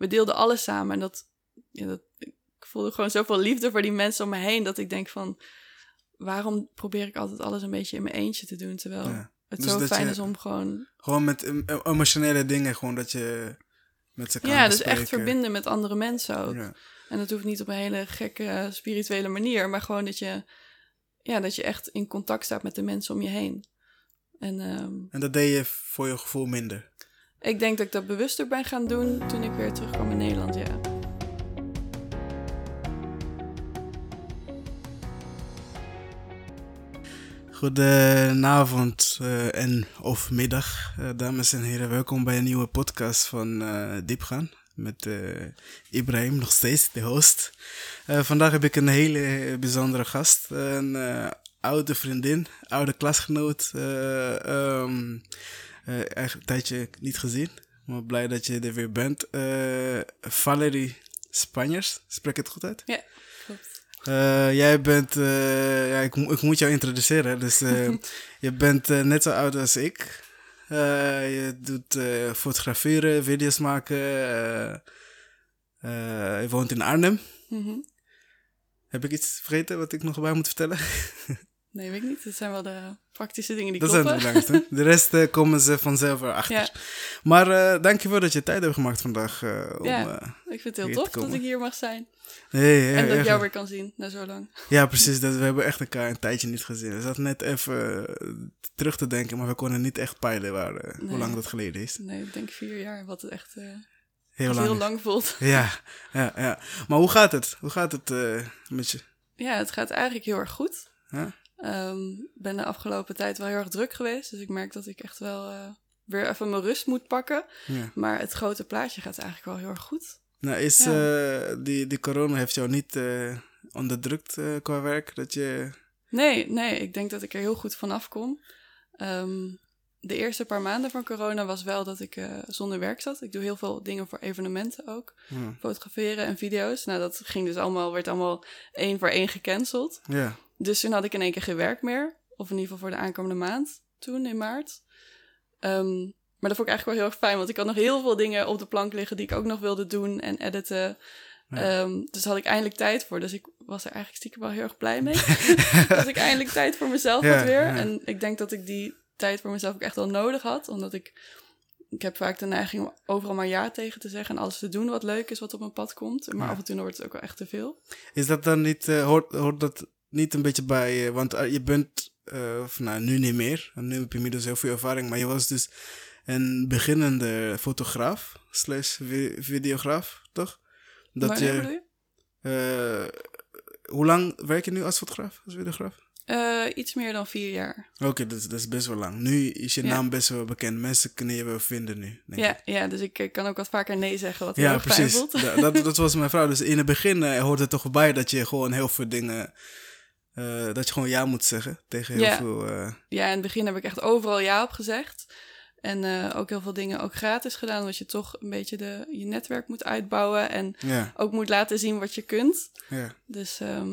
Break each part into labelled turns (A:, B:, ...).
A: we deelden alles samen. En dat, ja, dat, ik voelde gewoon zoveel liefde voor die mensen om me heen. Dat ik denk van, waarom probeer ik altijd alles een beetje in mijn eentje te doen? Terwijl
B: Ja.
A: het
B: Dus
A: zo fijn
B: je-
A: is om gewoon...
B: Gewoon met em- em- emotionele dingen, gewoon dat je met ze kan
A: Ja, dus echt verbinden met andere mensen ook.
B: Ja.
A: En dat hoeft niet op een hele gekke spirituele manier, maar gewoon dat je, ja, dat je echt in contact staat met de mensen om je heen. En ehm,
B: En dat deed je voor je gevoel minder.
A: Ik denk dat ik dat bewuster ben gaan doen toen ik weer terugkwam in Nederland, ja.
B: Goedenavond eh, en of middag, eh, dames en heren. Welkom bij een nieuwe podcast van eh Diepgaan. Met Ibrahim, nog steeds de host. Vandaag heb ik een hele bijzondere gast. Een oude vriendin, oude klasgenoot. eh eh, eigenlijk een tijdje niet gezien. Maar blij dat je er weer bent. Eh, Valerie Spanjers, spreek het goed uit?
A: Ja, klopt.
B: Eh, jij bent, ja, ik, ik moet jou introduceren. Dus je bent net zo oud als ik. Je doet fotograferen, video's maken. je woont in Arnhem.
A: Mhm.
B: Heb ik iets vergeten wat ik nog bij moet vertellen?
A: Nee, weet ik niet. Dat zijn wel de praktische dingen die
B: Dat zijn
A: kloppen.
B: de belangrijkste. De rest eh, komen ze vanzelf erachter.
A: Ja.
B: Maar eh dankjewel dat je tijd hebt gemaakt vandaag. eh, om,
A: Ja. Ik vind het heel tof dat ik hier mag zijn.
B: hey,
A: en dat ik jou weer kan zien na zo lang.
B: Ja, precies. Dat, we hebben echt elkaar een tijdje niet gezien. We zaten net even terug te denken, maar we konden niet echt peilen waar, hoe lang dat geleden is.
A: Nee, ik denk vier jaar, wat het echt
B: Heel lang.
A: heel lang voelt.
B: Ja, ja, ja. Maar hoe gaat het? Hoe gaat het met je?
A: Ja, het gaat eigenlijk heel erg goed.
B: Ja?
A: Ik ben de afgelopen tijd wel heel erg druk geweest. Dus ik merk dat ik echt wel eh, weer even mijn rust moet pakken.
B: Ja.
A: Maar het grote plaatje gaat eigenlijk wel heel erg goed.
B: Nou, is eh, die, die corona heeft jou niet eh, onderdrukt qua werk? Dat je...
A: Nee, nee, ik denk dat ik er heel goed vanaf kom. Ehm, de eerste paar maanden van corona was wel dat ik zonder werk zat. Ik doe heel veel dingen voor evenementen ook.
B: Ja.
A: Fotograferen en video's. Nou, dat ging dus allemaal, werd allemaal één voor één gecanceld.
B: ja.
A: Dus toen had ik in één keer geen werk meer. Of in ieder geval voor de aankomende maand. Toen, in maart. Ehm, maar dat vond ik eigenlijk wel heel erg fijn. Want ik had nog heel veel dingen op de plank liggen die ik ook nog wilde doen en editen.
B: Ja.
A: Ehm, dus had ik eindelijk tijd voor. Dus ik was er eigenlijk stiekem wel heel erg blij mee. dat ik eindelijk tijd voor mezelf
B: Ja,
A: had weer.
B: ja.
A: En ik denk dat ik die tijd voor mezelf ook echt wel nodig had. Omdat ik... Ik heb vaak de neiging om overal maar ja tegen te zeggen... en alles te doen wat leuk is, wat op mijn pad komt. Maar af en toe wordt het ook wel echt te veel.
B: Is dat dan niet, eh, hoort, hoort dat niet een beetje bij je? Want eh, je bent, eh, of nou nu niet meer, nu heb je inmiddels heel veel ervaring, maar je was dus een beginnende fotograaf, slash vi- videograaf, toch? Dat
A: Wanneer
B: je, eh, hoe lang werk je nu als fotograaf, als videograaf?
A: Eh, iets meer dan vier jaar.
B: Oké, dat, is- dat is best wel lang. Nu is je
A: Ja.
B: naam best wel bekend. Mensen kunnen je wel vinden nu. Denk ik.
A: Ja, ja, dus ik eh, kan ook wat vaker nee zeggen, wat heel
B: Ja,
A: fijn
B: precies.
A: voelt.
B: Da- dat, dat was mijn vrouw. Dus in het begin eh, hoort het toch bij dat je gewoon heel veel dingen... eh, dat je gewoon ja moet zeggen tegen heel
A: Ja.
B: veel... eh,
A: Ja, in het begin heb ik echt overal ja op gezegd. En eh, ook heel veel dingen ook gratis gedaan, omdat je toch een beetje de, je netwerk moet uitbouwen en
B: ja,
A: ook moet laten zien wat je kunt.
B: ja.
A: Dus ehm,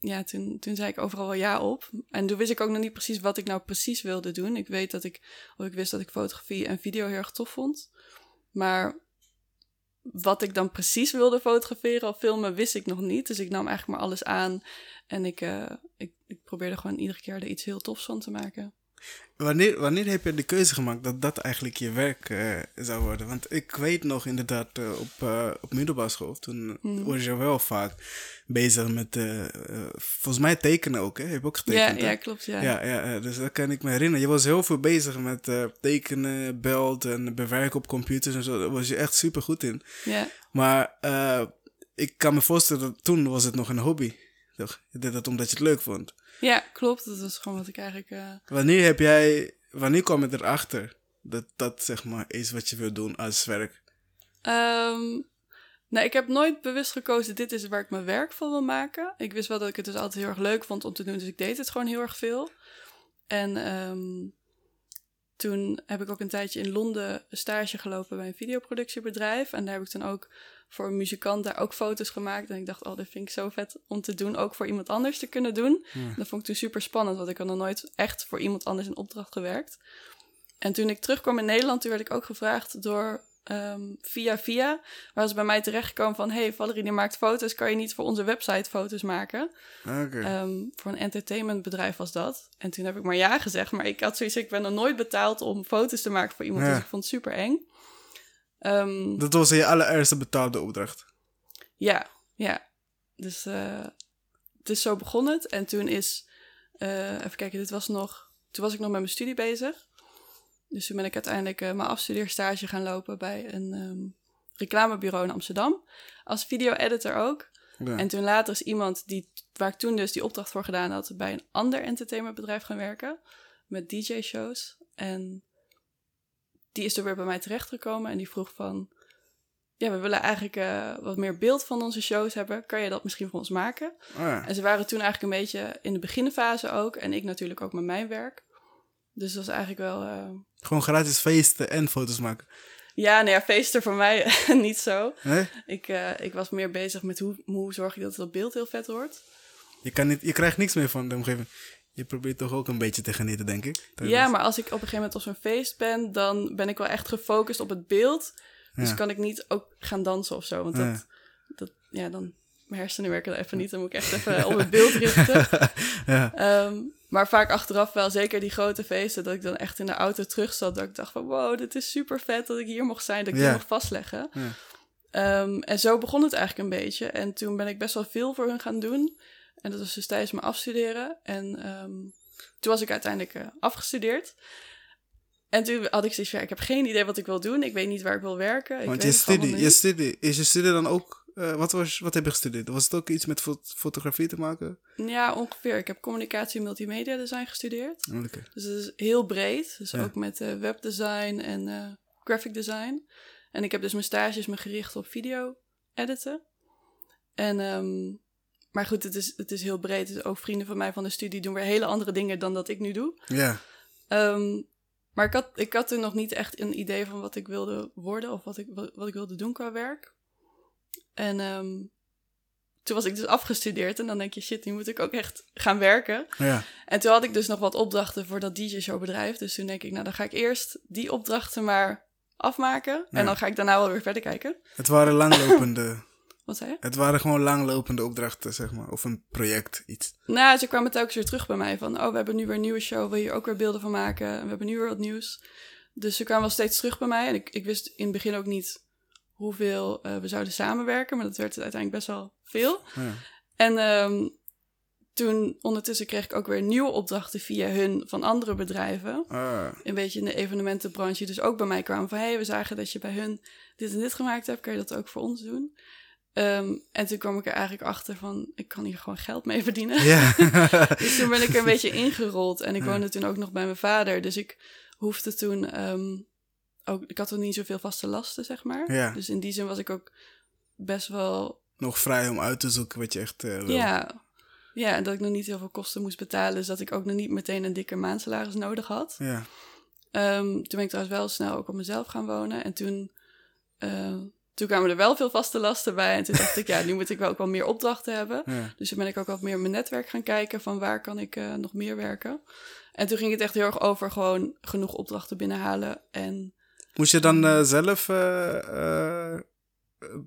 A: ja, toen, toen zei ik overal wel ja op. En toen wist ik ook nog niet precies wat ik nou precies wilde doen. Ik weet dat ik, of ik wist dat ik fotografie en video heel erg tof vond. Maar wat ik dan precies wilde fotograferen of filmen, wist ik nog niet. Dus ik nam eigenlijk maar alles aan. En ik, eh, ik, ik probeerde gewoon iedere keer er iets heel tofs van te maken.
B: Wanneer, wanneer heb je de keuze gemaakt dat dat eigenlijk je werk eh, zou worden? Want ik weet nog inderdaad eh, op, eh, op middelbare school, toen
A: Hmm.
B: was je wel vaak bezig met, volgens mij tekenen ook, hè? Heb je ook
A: Ja,
B: getekend? hè?
A: ja, klopt. Ja.
B: Ja, ja, ja, dus dat kan ik me herinneren. Je was heel veel bezig met tekenen, beeld en bewerken op computers en zo. Daar was je echt super goed in.
A: ja.
B: Maar ik kan me voorstellen dat toen was het nog een hobby. Toch? Je deed dat omdat je het leuk vond.
A: Ja, klopt. Dat is gewoon wat ik eigenlijk. eh,
B: Wanneer heb jij, wanneer kwam je erachter dat dat zeg maar is wat je wil doen als werk?
A: Ehm, nee, ik heb nooit bewust gekozen, dit is waar ik mijn werk van wil maken. Ik wist wel dat ik het dus altijd heel erg leuk vond om te doen, dus ik deed het gewoon heel erg veel. En ehm, toen heb ik ook een tijdje in Londen stage gelopen bij een videoproductiebedrijf. En daar heb ik toen ook voor een muzikant daar ook foto's gemaakt. En ik dacht, oh, dat vind ik zo vet om te doen, ook voor iemand anders te kunnen doen.
B: Ja.
A: Dat vond ik toen super spannend, want ik had nog nooit echt voor iemand anders in opdracht gewerkt. En toen ik terugkwam in Nederland, toen werd ik ook gevraagd door ehm, via via waren ze bij mij terechtgekomen van... hey, Valerie die maakt foto's, kan je niet voor onze website foto's maken? Ehm, voor een entertainmentbedrijf was dat. En toen heb ik maar ja gezegd. Maar ik had zoiets, ik ben nog nooit betaald om foto's te maken voor iemand.
B: Ja.
A: Dus ik vond het super eng. Ehm,
B: Dat was je allereerste betaalde opdracht.
A: ja, ja. Dus eh, het is zo begon het. En toen is, eh, even kijken, dit was nog, toen was ik nog met mijn studie bezig. Dus toen ben ik uiteindelijk eh, mijn afstudeerstage gaan lopen bij een ehm, reclamebureau in Amsterdam. Als video-editor ook.
B: Ja.
A: En toen later is iemand die, waar ik toen dus die opdracht voor gedaan had, bij een ander entertainmentbedrijf gaan werken. Met DJ-shows. En die is er weer bij mij terechtgekomen en die vroeg van... Ja, we willen eigenlijk eh, wat meer beeld van onze shows hebben. Kan je dat misschien voor ons maken?
B: Oh ja.
A: En ze waren toen eigenlijk een beetje in de beginfase ook. En ik natuurlijk ook met mijn werk. Dus dat was eigenlijk wel... eh,
B: Gewoon gratis feesten en foto's maken.
A: Ja, nou ja, feesten voor mij niet zo.
B: Nee?
A: Ik, eh, ik was meer bezig met hoe, hoe zorg ik dat dat beeld heel vet wordt.
B: Je, kan niet, je krijgt niks meer van de omgeving. Je probeert toch ook een beetje te genieten, denk ik. tijdens-
A: Ja, maar als ik op een gegeven moment op zo'n feest ben, dan ben ik wel echt gefocust op het beeld. Dus
B: Ja.
A: kan ik niet ook gaan dansen of zo. Want
B: Ja.
A: dat, dat, ja, dan, mijn hersenen werken er even niet. Dan moet ik echt even op het beeld richten.
B: ja.
A: Ehm, maar vaak achteraf wel, zeker die grote feesten, dat ik dan echt in de auto terug zat. Dat ik dacht van, wow, dit is super vet dat ik hier mocht zijn, dat ik hier mocht vastleggen.
B: Ja.
A: Ehm, en zo begon het eigenlijk een beetje. En toen ben ik best wel veel voor hun gaan doen. En dat was dus tijdens mijn afstuderen. En ehm, toen was ik uiteindelijk eh, afgestudeerd. En toen had ik zoiets van, ik heb geen idee wat ik wil doen. Ik weet niet waar ik wil werken. Ik
B: Want je studie, je studie, is je studie dan ook... eh, wat, was, wat heb je gestudeerd? Was het ook iets met fo- fotografie te maken?
A: Ja, ongeveer. Ik heb communicatie en multimedia design gestudeerd.
B: Oh, Oké.
A: Dus het is heel breed. Dus
B: Ja.
A: ook met eh, webdesign en graphic design. En ik heb dus mijn stages me gericht op video editen. En, ehm, maar goed, het is, het is heel breed. Dus ook vrienden van mij van de studie doen weer hele andere dingen dan dat ik nu doe.
B: Ja.
A: Ehm, maar ik had, ik had toen nog niet echt een idee van wat ik wilde worden of wat ik, wat, ik wilde doen qua werk. En ehm, toen was ik dus afgestudeerd en dan denk je, shit, nu moet ik ook echt gaan werken.
B: Ja.
A: En toen had ik dus nog wat opdrachten voor dat DJ-showbedrijf. Dus toen denk ik, nou dan ga ik eerst die opdrachten maar afmaken.
B: Ja.
A: En dan ga ik daarna wel weer verder kijken.
B: Het waren langlopende...
A: Wat zei je?
B: het waren gewoon langlopende opdrachten, zeg maar. Of een project, iets.
A: Nou, ze kwamen telkens weer terug bij mij van... oh, we hebben nu weer een nieuwe show, wil je hier ook weer beelden van maken? En we hebben nu weer wat nieuws. Dus ze kwamen wel steeds terug bij mij. En ik, ik wist in het begin ook niet hoeveel eh, we zouden samenwerken. Maar dat werd uiteindelijk best wel veel.
B: Ja.
A: En ehm, toen ondertussen kreeg ik ook weer nieuwe opdrachten via hun van andere bedrijven.
B: Ah.
A: Een beetje in de evenementenbranche. Dus ook bij mij kwamen van... hé, hey, we zagen dat je bij hun dit en dit gemaakt hebt. Kan je dat ook voor ons doen? Ehm, en toen kwam ik er eigenlijk achter van... ik kan hier gewoon geld mee verdienen.
B: Ja.
A: Dus toen ben ik er een beetje ingerold. En ik woonde toen ook nog bij mijn vader. Dus ik hoefde toen ehm, ook... Ik had toen niet zoveel vaste lasten, zeg maar.
B: Ja.
A: Dus in die zin was ik ook best wel...
B: Nog vrij om uit te zoeken wat je echt eh, wil.
A: Ja, ja, en dat ik nog niet heel veel kosten moest betalen. Dus dat ik ook nog niet meteen een dikke maandsalaris nodig had.
B: Ja.
A: Ehm, toen ben ik trouwens wel snel ook op mezelf gaan wonen. En toen, toen kwamen er wel veel vaste lasten bij. En toen dacht ik, ja, nu moet ik wel ook wel meer opdrachten hebben.
B: Ja.
A: Dus toen ben ik ook wat meer in mijn netwerk gaan kijken van waar kan ik eh, nog meer werken. En toen ging het echt heel erg over gewoon genoeg opdrachten binnenhalen. En
B: Moest je dan eh, zelf eh,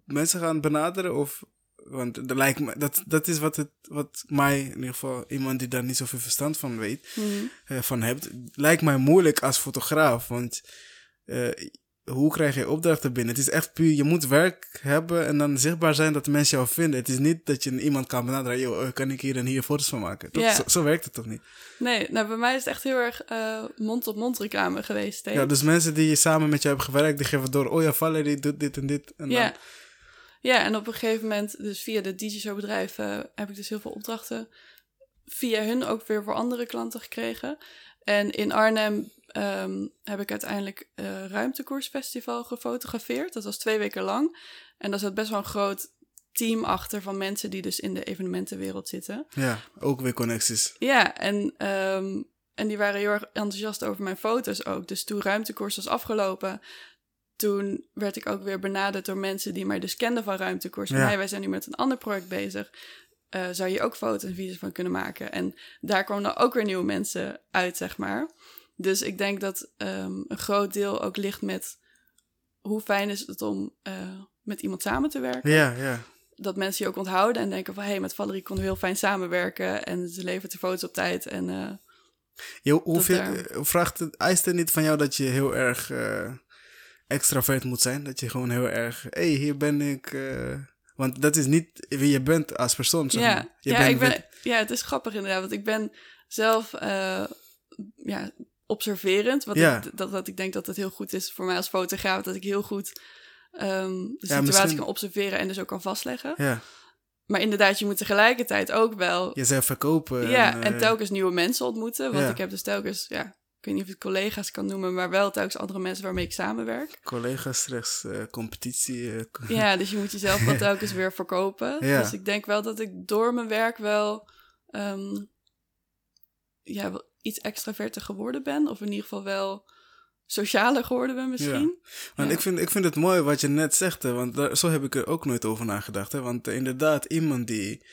B: mensen gaan benaderen? Of, want dat, lijkt me, dat, dat is wat, het, wat mij, in ieder geval iemand die daar niet zoveel verstand van weet,
A: mhm,
B: van hebt, lijkt mij moeilijk als fotograaf. Want hoe krijg je opdrachten binnen? Het is echt puur, je moet werk hebben en dan zichtbaar zijn dat de mensen jou vinden. Het is niet dat je iemand kan benaderen, joh, eh, kan ik hier en hier foto's van maken? Dat, zo, zo werkt het toch niet?
A: nee, nou, bij mij is het echt heel erg eh, mond-op-mond reclame geweest.
B: Ja, dus mensen die samen met jou hebben gewerkt, die geven door, oh ja, Valerie doet dit en dit. En dan-
A: Ja. ja, en op een gegeven moment, dus via de DJ-show bedrijf, eh, heb ik dus heel veel opdrachten via hun ook weer voor andere klanten gekregen. En in Arnhem ehm, heb ik uiteindelijk eh Ruimtekoersfestival gefotografeerd. Dat was twee weken lang. En daar zat best wel een groot team achter van mensen die dus in de evenementenwereld zitten.
B: Ja, ook weer connecties.
A: Ja, en, ehm, en die waren heel erg enthousiast over mijn foto's ook. Dus toen ruimtekoers was afgelopen, toen werd ik ook weer benaderd door mensen die mij dus kenden van ruimtekoers. Van,
B: Ja.
A: hey, wij zijn nu met een ander project bezig. Eh, zou je ook foto's en video's van kunnen maken? En daar kwamen dan ook weer nieuwe mensen uit, zeg maar. Dus ik denk dat ehm, een groot deel ook ligt met hoe fijn is het om eh, met iemand samen te werken.
B: Ja, ja.
A: Dat mensen je ook onthouden en denken van... hé, hey, met Valerie konden we heel fijn samenwerken... en ze levert de foto's op tijd en... eh,
B: Je, hoeveel, eh, vraagt het, eist het niet van jou dat je heel erg eh, extravert moet zijn? Dat je gewoon heel erg, hé, hey, hier ben ik. eh, want dat is niet wie je bent als persoon, zeg
A: ja.
B: Je
A: ja,
B: bent
A: ik ben, ja, het is grappig inderdaad. Want ik ben zelf ja, observerend. Wat
B: Ja.
A: ik, dat, dat ik denk dat het heel goed is voor mij als fotograaf. Dat ik heel goed ehm, de situatie
B: misschien-
A: kan observeren en dus ook kan vastleggen.
B: Ja,
A: Maar inderdaad, je moet tegelijkertijd ook wel...
B: jezelf verkopen.
A: ja, en
B: eh,
A: telkens nieuwe mensen ontmoeten. Want
B: Ja.
A: ik heb dus telkens... Ja, ik weet niet of ik het collega's kan noemen... maar wel telkens andere mensen waarmee ik samenwerk.
B: Collega's rechts, eh, competitie. eh,
A: Ja, dus je moet jezelf wel telkens weer verkopen.
B: Ja.
A: Dus ik denk wel dat ik door mijn werk wel, ehm, ja, iets extraverter geworden ben. Of in ieder geval wel socialer geworden ben misschien.
B: Want
A: Ja.
B: ik, vind, ik vind het mooi wat je net zegt, hè, want daar, zo heb ik er ook nooit over nagedacht. Hè, want inderdaad, iemand die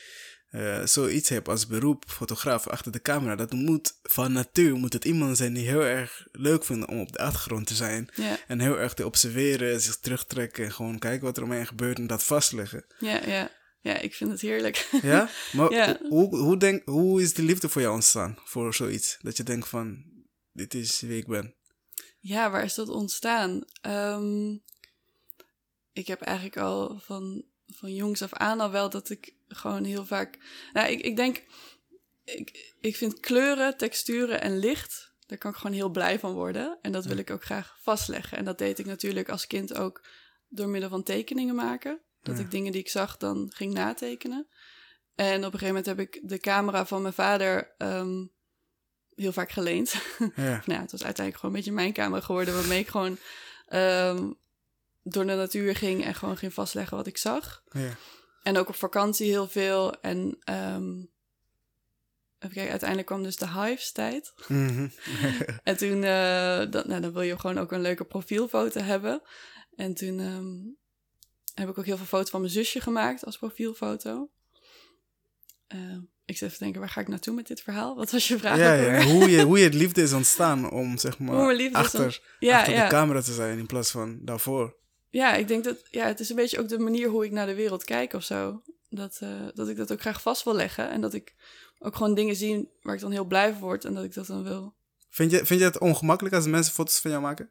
B: eh, zoiets heeft als beroep, fotograaf achter de camera, dat moet van natuur moet het iemand zijn die heel erg leuk vindt om op de achtergrond te zijn.
A: Ja,
B: En heel erg te observeren, zich terugtrekken en gewoon kijken wat er omheen gebeurt en dat vastleggen.
A: ja, ja. Ja, ik vind het heerlijk.
B: Ja? Maar
A: Ja.
B: Hoe, hoe, denk, hoe is die liefde voor jou ontstaan, voor zoiets? Dat je denkt van, dit is wie ik ben.
A: Ja, waar is dat ontstaan? Ehm, ik heb eigenlijk al van, van jongs af aan al wel dat ik gewoon heel vaak... Nou, ik, ik denk... Ik, ik vind kleuren, texturen en licht... Daar kan ik gewoon heel blij van worden. En dat wil ik ook graag vastleggen. En dat deed ik natuurlijk als kind ook door middel van tekeningen maken. Dat
B: Ja.
A: ik dingen die ik zag dan ging natekenen. En op een gegeven moment heb ik de camera van mijn vader ehm, heel vaak geleend.
B: Ja.
A: nou, het was uiteindelijk gewoon een beetje mijn kamer geworden, waarmee ik gewoon ehm, door de natuur ging en gewoon ging vastleggen wat ik zag.
B: Ja.
A: En ook op vakantie heel veel. En ehm, even kijken, uiteindelijk kwam dus de Hives-tijd.
B: Mhm.
A: En toen, eh, dat, nou, dan wil je gewoon ook een leuke profielfoto hebben. En toen heb ik ook heel veel foto's van mijn zusje gemaakt als profielfoto. Eh, ik zit even te denken, waar ga ik naartoe met dit verhaal? Wat was je vraag?
B: ja? Hoe, je, hoe je het liefde is ontstaan om zeg maar achter,
A: Ja,
B: achter
A: ja.
B: de camera te zijn in plaats van daarvoor.
A: Ja, ik denk dat ja, het is een beetje ook de manier hoe ik naar de wereld kijk of zo. Dat, eh, dat ik dat ook graag vast wil leggen. En dat ik ook gewoon dingen zie waar ik dan heel blij van word en dat ik dat dan wil.
B: Vind je, vind je het ongemakkelijk als mensen foto's van jou maken?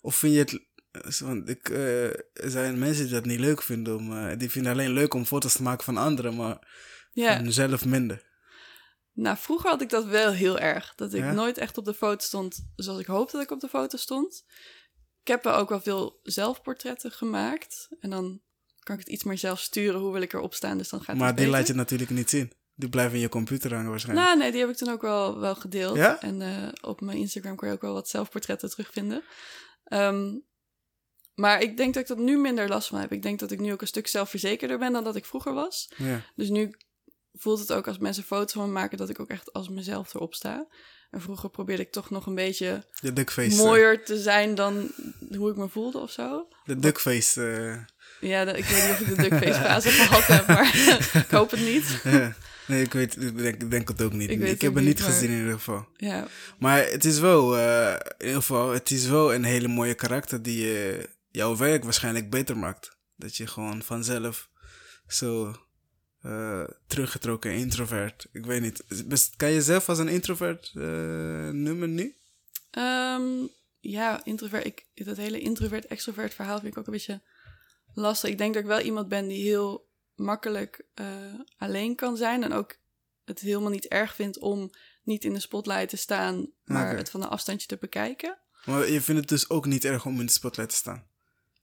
B: Of vind je het... eh, Want ik, eh, er zijn mensen die dat niet leuk vinden. Om, eh, die vinden alleen leuk om foto's te maken van anderen, maar van zelf minder.
A: nou vroeger had ik dat wel heel erg. Dat ik
B: Ja?
A: nooit echt op de foto stond zoals ik hoopte dat ik op de foto stond. Ik heb ook wel veel zelfportretten gemaakt. En dan kan ik het iets meer zelf sturen hoe wil ik erop staan. Dus dan gaat
B: Maar
A: het
B: die
A: beter.
B: laat je natuurlijk niet zien. Die blijven in je computer hangen waarschijnlijk.
A: Nou, nee, die heb ik toen ook wel, wel gedeeld.
B: Ja?
A: En op mijn Instagram kon je ook wel wat zelfportretten terugvinden. Ehm, maar ik denk dat ik dat nu minder last van heb. Ik denk dat ik nu ook een stuk zelfverzekerder ben dan dat ik vroeger was.
B: Ja.
A: Dus nu voelt het ook als mensen foto's van me maken dat ik ook echt als mezelf erop sta. En vroeger probeerde ik toch nog een beetje
B: De duckface. eh,
A: mooier te zijn dan hoe ik me voelde of zo.
B: De duckface. eh,
A: Ja, ik weet niet of ik de duckface fase gehad heb, maar ik hoop het niet.
B: ja. Nee, ik weet, ik denk, het ook niet.
A: Ik
B: heb het niet
A: maar-
B: gezien in ieder geval.
A: Ja,
B: Maar het is wel, eh, in ieder geval, het is wel een hele mooie karakter die eh, jouw werk waarschijnlijk beter maakt. Dat je gewoon vanzelf zo eh, teruggetrokken introvert. Ik weet niet. Kan je zelf als een introvert eh, noemen nu?
A: Ehm, ja, introvert. Ik, dat hele introvert-extrovert verhaal vind ik ook een beetje lastig. Ik denk dat ik wel iemand ben die heel makkelijk eh, alleen kan zijn. En ook het helemaal niet erg vindt om niet in de spotlight te staan, maar het van een afstandje te bekijken.
B: Maar je vindt het dus ook niet erg om in de spotlight te staan.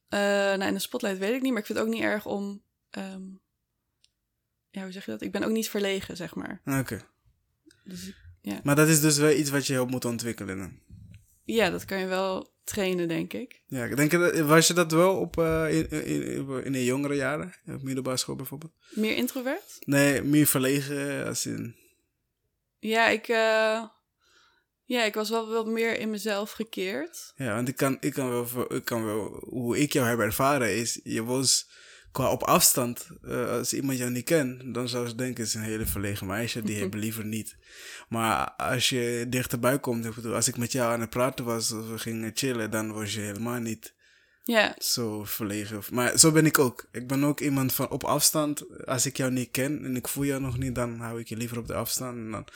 A: Eh nou, in de spotlight weet ik niet, maar ik vind het ook niet erg om. ehm, ja, hoe zeg je dat? Ik ben ook niet verlegen, zeg maar.
B: Oké.
A: Dus ik-
B: Maar dat is dus wel iets wat je heel moet ontwikkelen.
A: ja, dat kan je wel trainen, denk ik.
B: Ja, ik denk, dat- was je dat wel op, eh, in, in, in, de jongere jaren? Op middelbare school bijvoorbeeld?
A: Meer introvert?
B: Nee, meer verlegen als in...
A: Ja, ik, eh, ja, ik was wel wat meer in mezelf gekeerd.
B: Ja, want ik kan, ik kan, wel, ik kan wel... Hoe ik jou heb ervaren is... Je was qua op afstand... eh, als iemand jou niet kent... Dan zou ze denken... Het is een hele verlegen meisje. Die hebben liever niet. Maar als je dichterbij komt... Ik bedoel, als ik met jou aan het praten was... Of we gingen chillen... Dan was je helemaal niet...
A: Ja,
B: Zo verlegen. Maar zo ben ik ook. Ik ben ook iemand van op afstand. Als ik jou niet ken en ik voel jou nog niet, dan hou ik je liever op de afstand. En dan,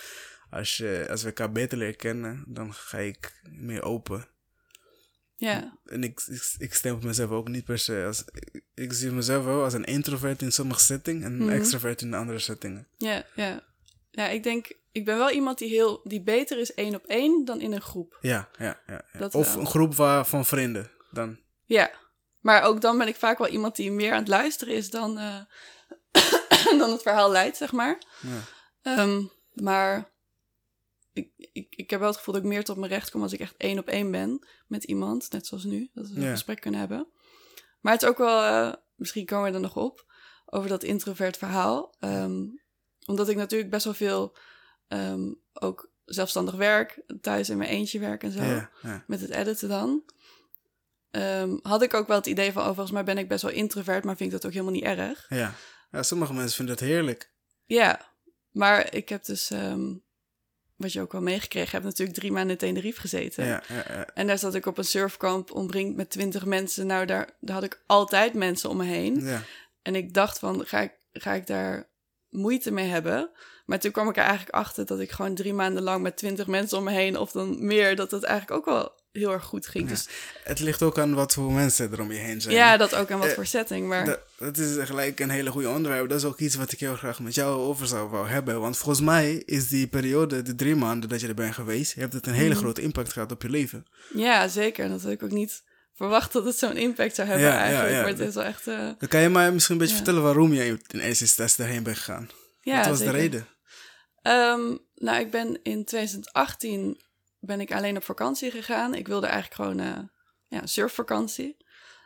B: als, je, als we elkaar beter leren kennen, dan ga ik meer open.
A: ja,
B: En ik, ik, ik stem op mezelf ook niet per se als... Ik, ik zie mezelf wel als een introvert in sommige settingen en een
A: Mhm.
B: extrovert in andere settingen.
A: ja, ja. Ja, ik denk, ik ben wel iemand die, heel, die beter is één op één dan in een groep.
B: Ja, ja, ja. of
A: wel.
B: een groep waar, van vrienden. Dan.
A: Ja, maar ook dan ben ik vaak wel iemand die meer aan het luisteren is dan, eh, dan het verhaal leidt, zeg maar.
B: Ja.
A: Ehm, maar ik, ik, ik heb wel het gevoel dat ik meer tot mijn recht kom als ik echt één op één ben met iemand, net zoals nu, dat we een gesprek kunnen hebben. Maar het is ook wel, eh, misschien komen we er nog op, over dat introvert verhaal. Ehm, omdat ik natuurlijk best wel veel ehm, ook zelfstandig werk, thuis in mijn eentje werk en zo met het editen dan. Ehm, had ik ook wel het idee van, oh, volgens mij ben ik best wel introvert, maar vind ik dat ook helemaal niet erg.
B: ja. Ja, sommige mensen vinden dat heerlijk.
A: Ja, maar ik heb dus, wat je ook wel meegekregen hebt, natuurlijk drie maanden in Tenerife gezeten.
B: Ja, ja, ja.
A: En daar zat ik op een surfkamp omringd met twintig mensen. Nou, daar, daar had ik altijd mensen om me heen.
B: ja.
A: En ik dacht van, ga ik, ga ik daar moeite mee hebben? Maar toen kwam ik er eigenlijk achter dat ik gewoon drie maanden lang met twintig mensen om me heen, of dan meer, dat het eigenlijk ook wel heel erg goed ging.
B: Ja.
A: Dus
B: Het ligt ook aan wat voor mensen er om je heen zijn.
A: ja, dat ook en wat
B: Eh,
A: voor setting. Maar
B: Dat, dat is gelijk een hele goede onderwerp. Dat is ook iets wat ik heel graag met jou over zou wou hebben. Want volgens mij is die periode, de drie maanden dat je er bent geweest, heeft het een hele
A: Mhm.
B: grote impact gehad op je leven.
A: Ja, zeker. En dat had ik ook niet verwacht dat het zo'n impact zou hebben
B: Ja,
A: eigenlijk.
B: ja.
A: Maar het is wel echt... eh,
B: Dan kan je mij misschien een beetje vertellen waarom je in eerste instantie daarheen bent gegaan.
A: ja,
B: Wat was
A: zeker.
B: de reden?
A: Ehm, nou, ik ben in 2018 ben ik alleen op vakantie gegaan. Ik wilde eigenlijk gewoon uh, ja, surfvakantie.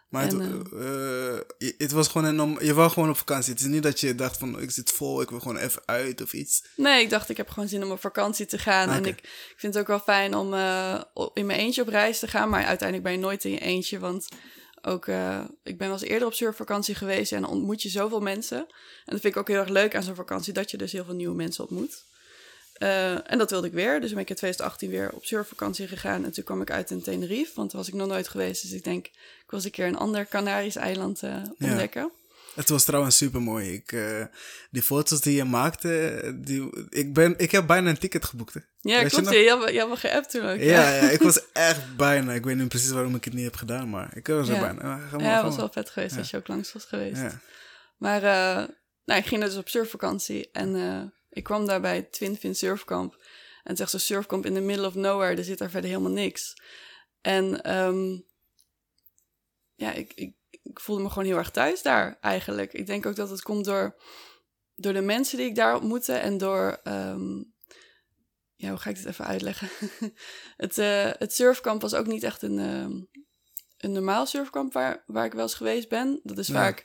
B: Maar het,
A: En,
B: eh, je- het was gewoon een, je wou gewoon op vakantie. Het is niet dat je dacht van ik zit vol, ik wil gewoon even uit of iets.
A: Nee, ik dacht ik heb gewoon zin om op vakantie te gaan. En ik, ik vind het ook wel fijn om eh, in mijn eentje op reis te gaan. Maar uiteindelijk ben je nooit in je eentje. Want ook, eh, ik ben wel eens eerder op surfvakantie geweest. En dan ontmoet je zoveel mensen. En dat vind ik ook heel erg leuk aan zo'n vakantie. Dat je dus heel veel nieuwe mensen ontmoet. Eh, en dat wilde ik weer. Dus ben ik in 2018 weer op surfvakantie gegaan. En toen kwam ik uit in Tenerife. Want daar was ik nog nooit geweest. Dus ik denk, ik was een keer een ander Canarisch eiland eh, ontdekken.
B: Het was trouwens super mooi. Ik, eh, die foto's die je maakte, die, ik, ben, ik heb bijna een ticket geboekt. hè.
A: Ja,
B: Weet je
A: klopt.
B: nog?
A: Je, je, had, je had me geappt toen ook.
B: Ja, ja, ik was echt bijna. Ik weet niet precies waarom ik het niet heb gedaan, maar ik was er
A: Ja.
B: bijna. Ja, maar,
A: Ja, dat was wel vet geweest
B: Ja.
A: als je ook langs was geweest.
B: Ja.
A: Maar nou, ik ging dus op surfvakantie en ik kwam daar bij Twin Fin Surfkamp. En het is echt zo'n surfkamp in the middle of nowhere. Er zit daar verder helemaal niks. En ehm, ja, ik, ik, ik voelde me gewoon heel erg thuis daar eigenlijk. Ik denk ook dat het komt door, door de mensen die ik daar ontmoette en door... ehm, ja, hoe ga ik dit even uitleggen? het, eh, het surfkamp was ook niet echt een, ehm, een normaal surfkamp waar, waar ik wel eens geweest ben. Dat is
B: Ja.
A: vaak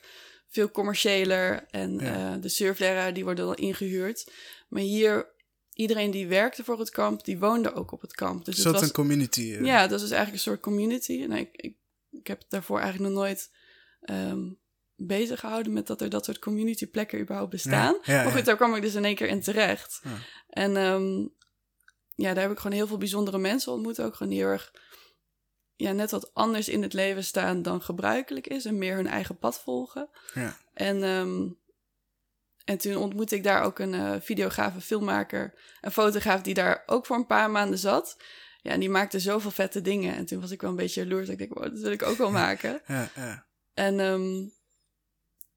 A: veel commerciëler en
B: Ja.
A: eh, de surfleraar die worden dan ingehuurd. Maar hier, iedereen die werkte voor het kamp, die woonde ook op het kamp. Dus het
B: soort
A: was,
B: een community. eh.
A: ja, dat is dus eigenlijk een soort community. En ik, ik, ik heb daarvoor eigenlijk nog nooit ehm, bezig gehouden met dat er dat soort community plekken überhaupt bestaan.
B: Ja, ja,
A: maar goed,
B: ja.
A: daar kwam ik dus in één keer in terecht.
B: Ja.
A: En ehm, ja, daar heb ik gewoon heel veel bijzondere mensen ontmoet. Ook gewoon heel erg, ja, net wat anders in het leven staan dan gebruikelijk is. En meer hun eigen pad volgen.
B: Ja.
A: En, ehm, en toen ontmoette ik daar ook een eh, videografe, filmmaker, een fotograaf die daar ook voor een paar maanden zat. Ja, en die maakte zoveel vette dingen. En toen was ik wel een beetje jaloers. Ik denk, wow, dat wil ik ook wel maken.
B: Ja, ja.
A: En ehm,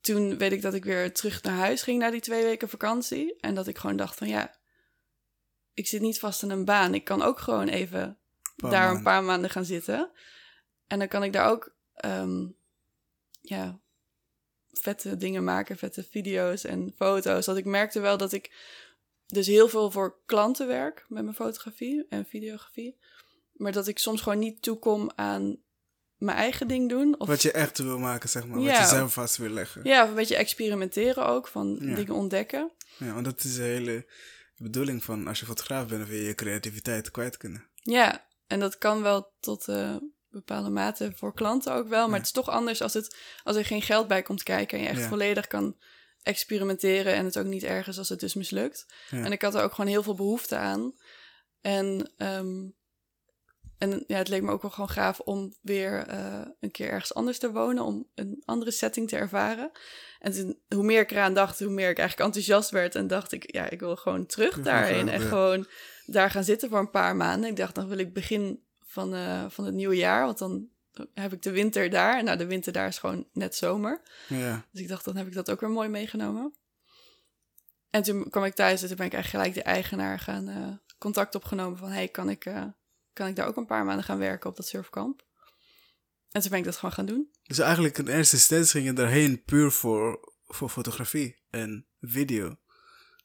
A: toen weet ik dat ik weer terug naar huis ging na die twee weken vakantie. En dat ik gewoon dacht van ja, ik zit niet vast aan een baan. Ik kan ook gewoon even
B: Paar
A: daar
B: maanden.
A: een paar maanden gaan zitten. En dan kan ik daar ook ehm, ja, vette dingen maken, vette video's en foto's. Dat ik merkte wel dat ik dus heel veel voor klanten werk met mijn fotografie en videografie. Maar dat ik soms gewoon niet toekom aan mijn eigen ding doen. Of
B: Wat je echt wil maken, zeg maar. Wat je zelf vast wil leggen.
A: ja, of een beetje experimenteren ook, van
B: Ja.
A: dingen ontdekken.
B: Ja, want dat is de hele bedoeling van als je fotograaf bent, wil je je creativiteit kwijt kunnen.
A: Ja, en dat kan wel tot eh, bepaalde mate voor klanten ook wel. Maar
B: Ja.
A: het is toch anders als, het, als er geen geld bij komt kijken en je echt
B: Ja.
A: volledig kan experimenteren en het ook niet ergens als het dus mislukt.
B: Ja.
A: En ik had er ook gewoon heel veel behoefte aan. En ehm, en ja, het leek me ook wel gewoon gaaf om weer eh, een keer ergens anders te wonen, om een andere setting te ervaren. En toen, hoe meer ik eraan dacht, hoe meer ik eigenlijk enthousiast werd en dacht ik, ja, ik wil gewoon terug
B: gaan,
A: en gewoon daar gaan zitten voor een paar maanden. Ik dacht, dan wil ik begin van, eh, van het nieuwe jaar, want dan heb ik de winter daar. En nou, de winter daar is gewoon net zomer.
B: Ja.
A: Dus ik dacht, dan heb ik dat ook weer mooi meegenomen. En toen kwam ik thuis en toen ben ik eigenlijk gelijk de eigenaar gaan eh, contact opgenomen van... hey, kan ik, eh, kan ik daar ook een paar maanden gaan werken op dat surfkamp? En toen ben ik dat gewoon gaan doen.
B: Dus eigenlijk in eerste instantie ging je daarheen puur voor, voor fotografie en video.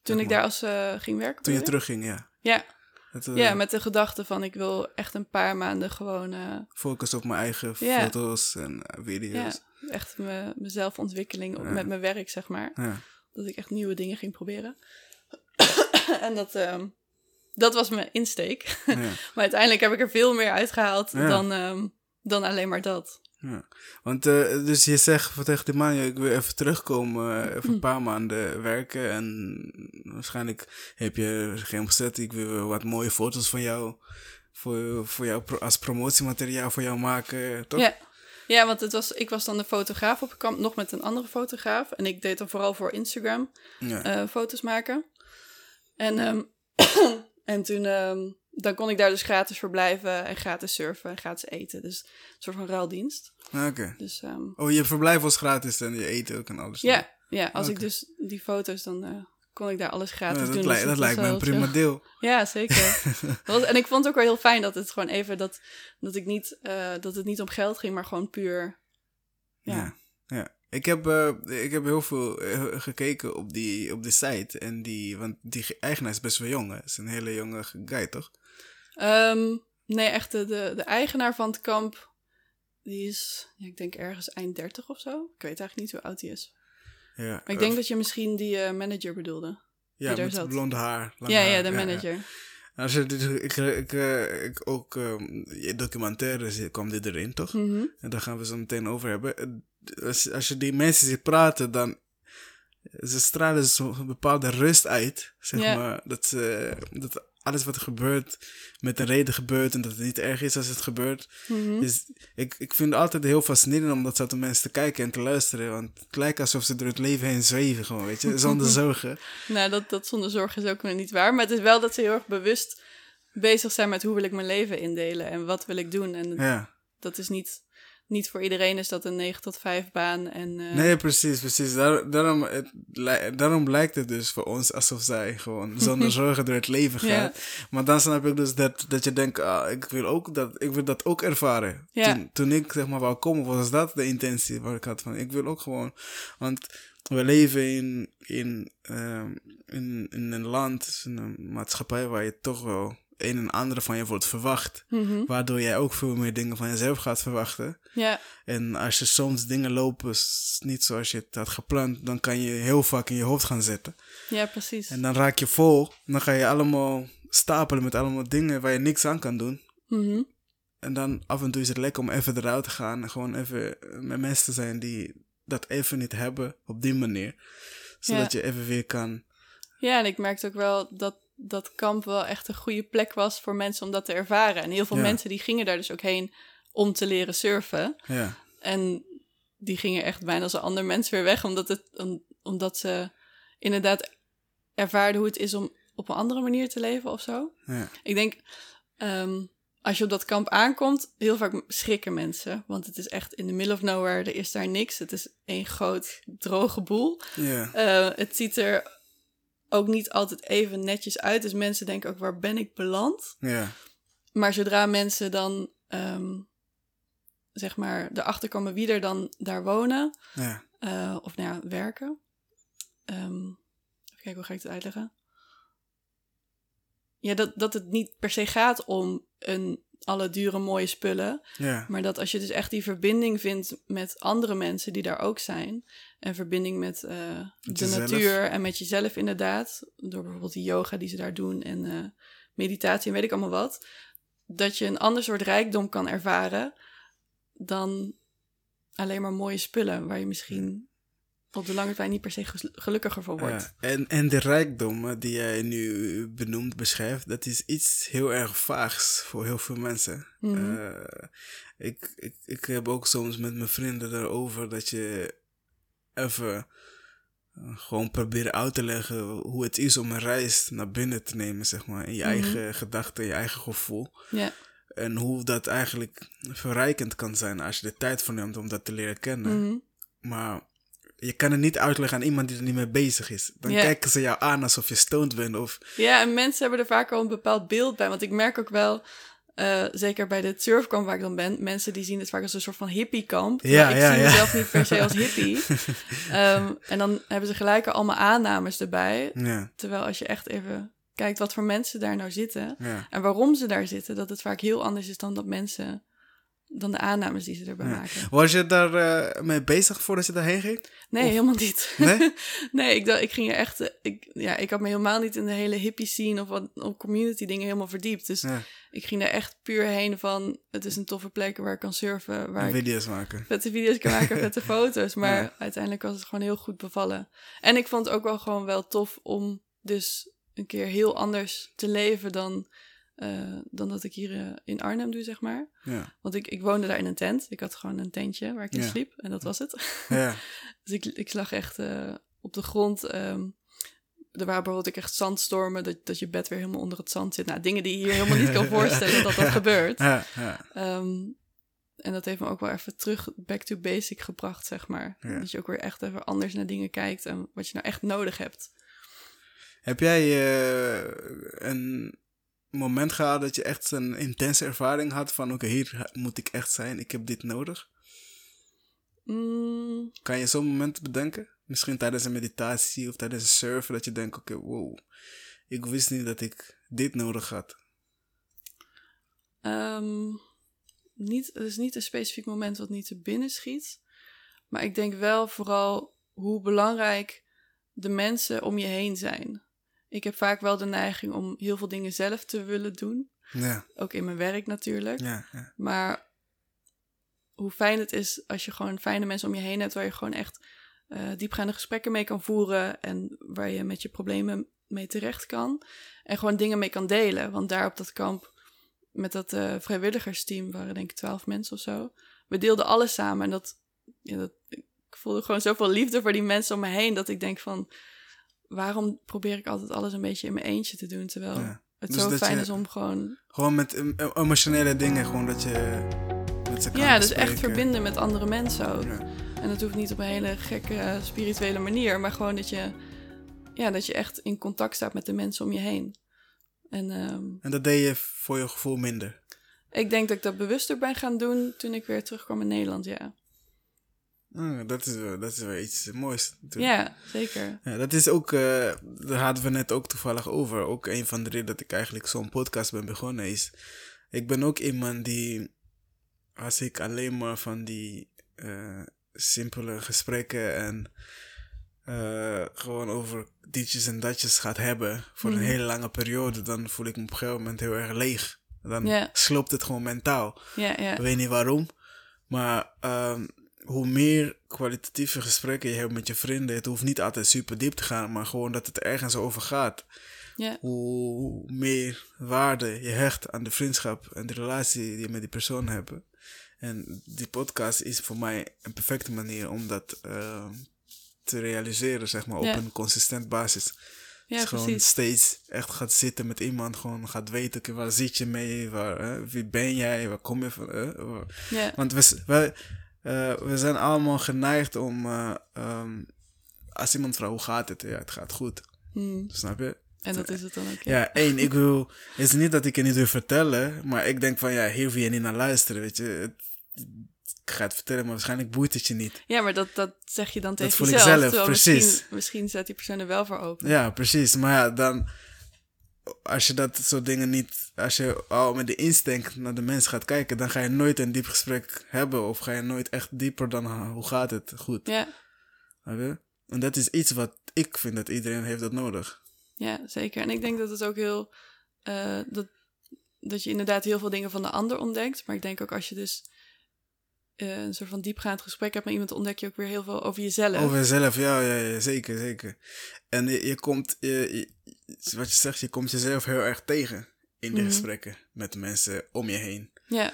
A: Toen ik
B: maar.
A: daar als ging werken.
B: Toen je terugging, ja.
A: Ja,
B: Het, eh,
A: ja, met de gedachte van ik wil echt een paar maanden gewoon... eh,
B: Focus op mijn eigen
A: Ja.
B: foto's en eh,
A: ja,
B: video's.
A: echt me, mezelfontwikkeling op-
B: Ja.
A: met mijn werk, zeg maar.
B: Ja.
A: Dat ik echt nieuwe dingen ging proberen. en dat, ehm, dat was mijn insteek.
B: ja.
A: Maar uiteindelijk heb ik er veel meer uitgehaald
B: Ja.
A: dan, ehm, dan alleen maar dat.
B: Ja. Want eh, dus je zegt van tegen die man, ik wil even terugkomen, eh, even
A: Hm.
B: een paar maanden werken. En waarschijnlijk heb je geen gezet, ik wil wat mooie foto's van jou, voor, voor jou als promotiemateriaal voor jou maken, toch?
A: Ja. Ja, want het was, ik was dan de fotograaf op kamp, nog met een andere fotograaf. En ik deed dan vooral voor Instagram
B: Ja.
A: eh, foto's maken. En, ehm, en toen ehm, dan kon ik daar dus gratis verblijven en gratis surfen en gratis eten. Dus een soort van ruildienst.
B: Ah, Oké.
A: Dus ehm,
B: Oh, je verblijf was gratis en je eten ook en alles.
A: ja, ja, als ik dus die foto's, dan eh, kon ik daar alles
B: Ja,
A: gratis
B: dat
A: doen. Dus
B: dat lijkt me een prima
A: chill.
B: deel.
A: Ja, zeker. Was- en ik vond het ook wel heel fijn dat het gewoon even dat, dat ik niet eh, dat het niet om geld ging, maar gewoon puur. Ja.
B: Ja. ja. Ik, heb, eh, ik heb heel veel eh, gekeken op die, op die site. En die, want die eigenaar is best wel jong. Hè? is een hele jonge guy, toch?
A: Ehm, nee, echt de, de, de eigenaar van het kamp, die is, ja, ik denk ergens eind 30 of zo. Ik weet eigenlijk niet hoe oud hij is.
B: Ja.
A: Maar ik denk dat je misschien die eh, manager bedoelde.
B: ja, met
A: zat.
B: blonde haar. lang
A: ja,
B: haar,
A: ja, de manager.
B: Als je, dit- ik, ik, eh, ik ook ehm, je documentaire kwam dit erin, toch?
A: Mhm.
B: En daar gaan we zo meteen over hebben. Eh, Als, als je die mensen ziet praten, dan ze stralen zo'n bepaalde rust uit. Zeg maar. Dat, ze, dat alles wat er gebeurt met een reden gebeurt en dat het niet erg is als het gebeurt.
A: Mhm.
B: Dus ik, ik vind het altijd heel fascinerend om dat soort mensen te kijken en te luisteren. Want het lijkt alsof ze door het leven heen zweven, gewoon, weet je, zonder zorgen.
A: Nou, dat, dat zonder zorg is ook nog niet waar. Maar het is wel dat ze heel erg bewust bezig zijn met hoe wil ik mijn leven indelen en wat wil ik doen. En
B: Ja.
A: dat is niet, niet voor iedereen is dat een 9 tot 5 baan. En, eh,
B: Nee, precies, precies. Daar, daarom, het, daarom lijkt het dus voor ons alsof zij gewoon zonder zorgen door het leven
A: Ja.
B: gaat. Maar dan snap ik dus dat, dat je denkt, ah, ik, wil ook dat, ik wil dat ook ervaren.
A: Ja.
B: Toen, toen ik zeg maar wou komen, was dat de intentie waar ik had van, ik wil ook gewoon, want we leven in, in, ehm, in, in een land, in een maatschappij waar je toch wel een en ander van je wordt verwacht.
A: mhm.
B: Waardoor jij ook veel meer dingen van jezelf gaat verwachten.
A: Ja,
B: En als je soms dingen lopen niet zoals je het had gepland, dan kan je heel vaak in je hoofd gaan zitten.
A: ja, precies.
B: En dan raak je vol. Dan ga je allemaal stapelen met allemaal dingen waar je niks aan kan doen.
A: Mhm.
B: En dan af en toe is het lekker om even eruit te gaan. En gewoon even met mensen te zijn die dat even niet hebben op die manier. Zodat je even weer kan.
A: Ja, en ik merkte ook wel dat dat kamp wel echt een goede plek was voor mensen om dat te ervaren. En heel veel
B: Ja.
A: mensen die gingen daar dus ook heen om te leren surfen.
B: Ja,
A: En die gingen echt bijna als een ander mens weer weg, omdat, het, om- omdat ze inderdaad ervaarden hoe het is om op een andere manier te leven of zo.
B: ja,
A: Ik denk, ehm, als je op dat kamp aankomt, heel vaak schrikken mensen. Want het is echt in the middle of nowhere, er is daar niks. Het is één groot droge boel.
B: ja,
A: Eh, het ziet er ook niet altijd even netjes uit. Dus mensen denken ook, waar ben ik beland?
B: ja,
A: Maar zodra mensen dan, ehm, zeg maar, erachter komen wie er dan daar wonen,
B: ja,
A: eh, of nou ja, werken. Ehm, even kijken, hoe ga ik het uitleggen? Ja, dat, dat het niet per se gaat om een, alle dure mooie spullen.
B: ja,
A: Maar dat als je dus echt die verbinding vindt met andere mensen die daar ook zijn. En verbinding met eh, de natuur en met jezelf inderdaad. Door bijvoorbeeld die yoga die ze daar doen en eh, meditatie en weet ik allemaal wat. Dat je een ander soort rijkdom kan ervaren dan alleen maar mooie spullen waar je misschien op de lange termijn niet per se gel- gelukkiger van wordt.
B: Ja, en, en de rijkdom die jij nu benoemt, beschrijft, dat is iets heel erg vaags voor heel veel mensen.
A: Mhm.
B: Eh, ik, ik, ik heb ook soms met mijn vrienden erover dat je even eh, gewoon proberen uit te leggen hoe het is om een reis naar binnen te nemen, zeg maar. In je
A: Mhm.
B: eigen gedachten, je eigen gevoel.
A: Ja.
B: En hoe dat eigenlijk verrijkend kan zijn als je de tijd voor neemt om dat te leren kennen.
A: Mhm.
B: Maar je kan het niet uitleggen aan iemand die er niet mee bezig is. Dan kijken ze jou aan alsof je stoned bent. Of,
A: Ja, en mensen hebben er vaak al een bepaald beeld bij. Want ik merk ook wel, eh, zeker bij de surfkamp waar ik dan ben, mensen die zien het vaak als een soort van hippiekamp.
B: Ja,
A: Maar ik
B: ja,
A: zie
B: ja.
A: mezelf niet per se als hippie. Ehm, en dan hebben ze gelijk al allemaal aannames erbij.
B: ja,
A: Terwijl als je echt even kijkt wat voor mensen daar nou zitten en waarom ze daar zitten, dat het vaak heel anders is dan dat mensen, dan de aannames die ze erbij
B: Ja.
A: maken.
B: Was je daar eh, mee bezig voordat je daarheen ging?
A: Nee,
B: Of-
A: helemaal niet.
B: Nee?
A: nee, ik, dacht, ik ging er echt. eh, Ik, ja, ik had me helemaal niet in de hele hippie scene of wat op community dingen helemaal verdiept. Dus
B: Ja,
A: ik ging er echt puur heen van. Het is een toffe plek waar ik kan surfen, waar
B: en video's maken.
A: vette video's kan maken, vette foto's. Maar
B: Ja.
A: uiteindelijk was het gewoon heel goed bevallen. En ik vond het ook wel gewoon wel tof om dus een keer heel anders te leven dan, eh, dan dat ik hier eh, in Arnhem doe, zeg maar.
B: Ja,
A: Want ik, ik woonde daar in een tent. Ik had gewoon een tentje waar ik in
B: Ja.
A: sliep. En dat was het.
B: ja,
A: Dus ik, ik lag echt eh, op de grond. ehm, er waren bijvoorbeeld echt zandstormen, dat, dat je bed weer helemaal onder het zand zit. Nou, dingen die je je helemaal niet kan voorstellen dat dat gebeurt.
B: ja, ja.
A: Ehm, en dat heeft me ook wel even terug back to basic gebracht, zeg maar. Dat je ook weer echt even anders naar dingen kijkt en wat je nou echt nodig hebt.
B: Heb jij een moment gehad dat je echt een intense ervaring had van oké, hier moet ik echt zijn, ik heb dit nodig?
A: Mm,
B: Kan je zo'n moment bedenken? Misschien tijdens een meditatie of tijdens een surfen dat je denkt oké, wow, ik wist niet dat ik dit nodig had.
A: Ehm, niet, er is niet een specifiek moment wat niet te binnen schiet. Maar ik denk wel vooral hoe belangrijk de mensen om je heen zijn. Ik heb vaak wel de neiging om heel veel dingen zelf te willen doen.
B: Ja,
A: Ook in mijn werk natuurlijk.
B: ja, ja.
A: Maar hoe fijn het is als je gewoon fijne mensen om je heen hebt... waar je gewoon echt eh, diepgaande gesprekken mee kan voeren... en waar je met je problemen mee terecht kan. En gewoon dingen mee kan delen. Want daar op dat kamp met dat eh, vrijwilligersteam... waren denk ik twaalf mensen of zo. We deelden alles samen en dat, ja, dat... Ik voelde gewoon zoveel liefde voor die mensen om me heen... dat ik denk van... waarom probeer ik altijd alles een beetje in mijn eentje te doen... terwijl
B: Ja.
A: het
B: Dus
A: zo fijn
B: je-
A: is om gewoon...
B: Gewoon met em- em- emotionele dingen, gewoon dat je met ze kan
A: Ja, dus echt verbinden met andere mensen ook.
B: Ja.
A: En dat hoeft niet op een hele gekke spirituele manier, maar gewoon dat je, ja, dat je echt in contact staat met de mensen om je heen. En ehm,
B: En dat deed je voor je gevoel minder.
A: ik denk dat ik dat bewuster ben gaan doen toen ik weer terugkwam in Nederland, ja.
B: Ah, dat, is, wel- dat is wel iets moois. natuurlijk.
A: Ja, zeker.
B: Ja, dat is ook, eh, daar hadden we net ook toevallig over. Ook een van de redenen dat ik eigenlijk zo'n podcast ben begonnen is. Ik ben ook iemand die, als ik alleen maar van die eh, simpele gesprekken en eh, gewoon over ditjes en datjes gaat hebben voor
A: Mhm.
B: een hele lange periode, dan voel ik me op een gegeven moment heel erg leeg. Dan sloopt het gewoon mentaal. Ik weet niet waarom. Maar ehm, hoe meer kwalitatieve gesprekken je hebt met je vrienden, het hoeft niet altijd super diep te gaan, maar gewoon dat het ergens over gaat. Hoe meer waarde je hecht aan de vriendschap en de relatie die je met die persoon hebt. En die podcast is voor mij een perfecte manier om dat ehm, te realiseren, zeg maar, op een consistent basis.
A: ja
B: dus gewoon
A: precies.
B: steeds echt gaat zitten met iemand, gewoon gaat weten, waar zit je mee, waar, hè, wie ben jij, waar kom je van, hè, waar- want we, eh, we zijn allemaal geneigd om, eh, ehm, als iemand vraagt hoe gaat het, ja, het gaat goed,
A: hm.
B: snap je?
A: en dat is het dan ook.
B: Ja, één, ik wil, het is niet dat ik je niet wil vertellen, maar ik denk van, ja, hier wil je niet naar luisteren, weet je. Het- ik ga het vertellen, maar waarschijnlijk boeit het je niet.
A: Ja, maar dat, dat zeg je dan tegen
B: voel ik
A: jezelf.
B: zelf, precies.
A: Misschien, misschien staat die persoon er wel voor open.
B: Ja, precies. Maar ja, dan, als je dat soort dingen niet, als je al met de instinct naar de mens gaat kijken, dan ga je nooit een diep gesprek hebben of ga je nooit echt dieper dan, ah, hoe gaat het, goed.
A: Ja?
B: En dat is iets wat ik vind dat iedereen heeft dat nodig.
A: ja, zeker. En ik denk dat het ook heel... eh, dat, dat je inderdaad heel veel dingen van de ander ontdekt. Maar ik denk ook als je dus eh, een soort van diepgaand gesprek hebt met iemand, ontdek je ook weer heel veel over jezelf.
B: Over jezelf, ja, ja, ja zeker, zeker. En je, je komt, je, je- wat je zegt, je komt jezelf heel erg tegen in die
A: Mhm.
B: gesprekken met de mensen om je heen.
A: Ja.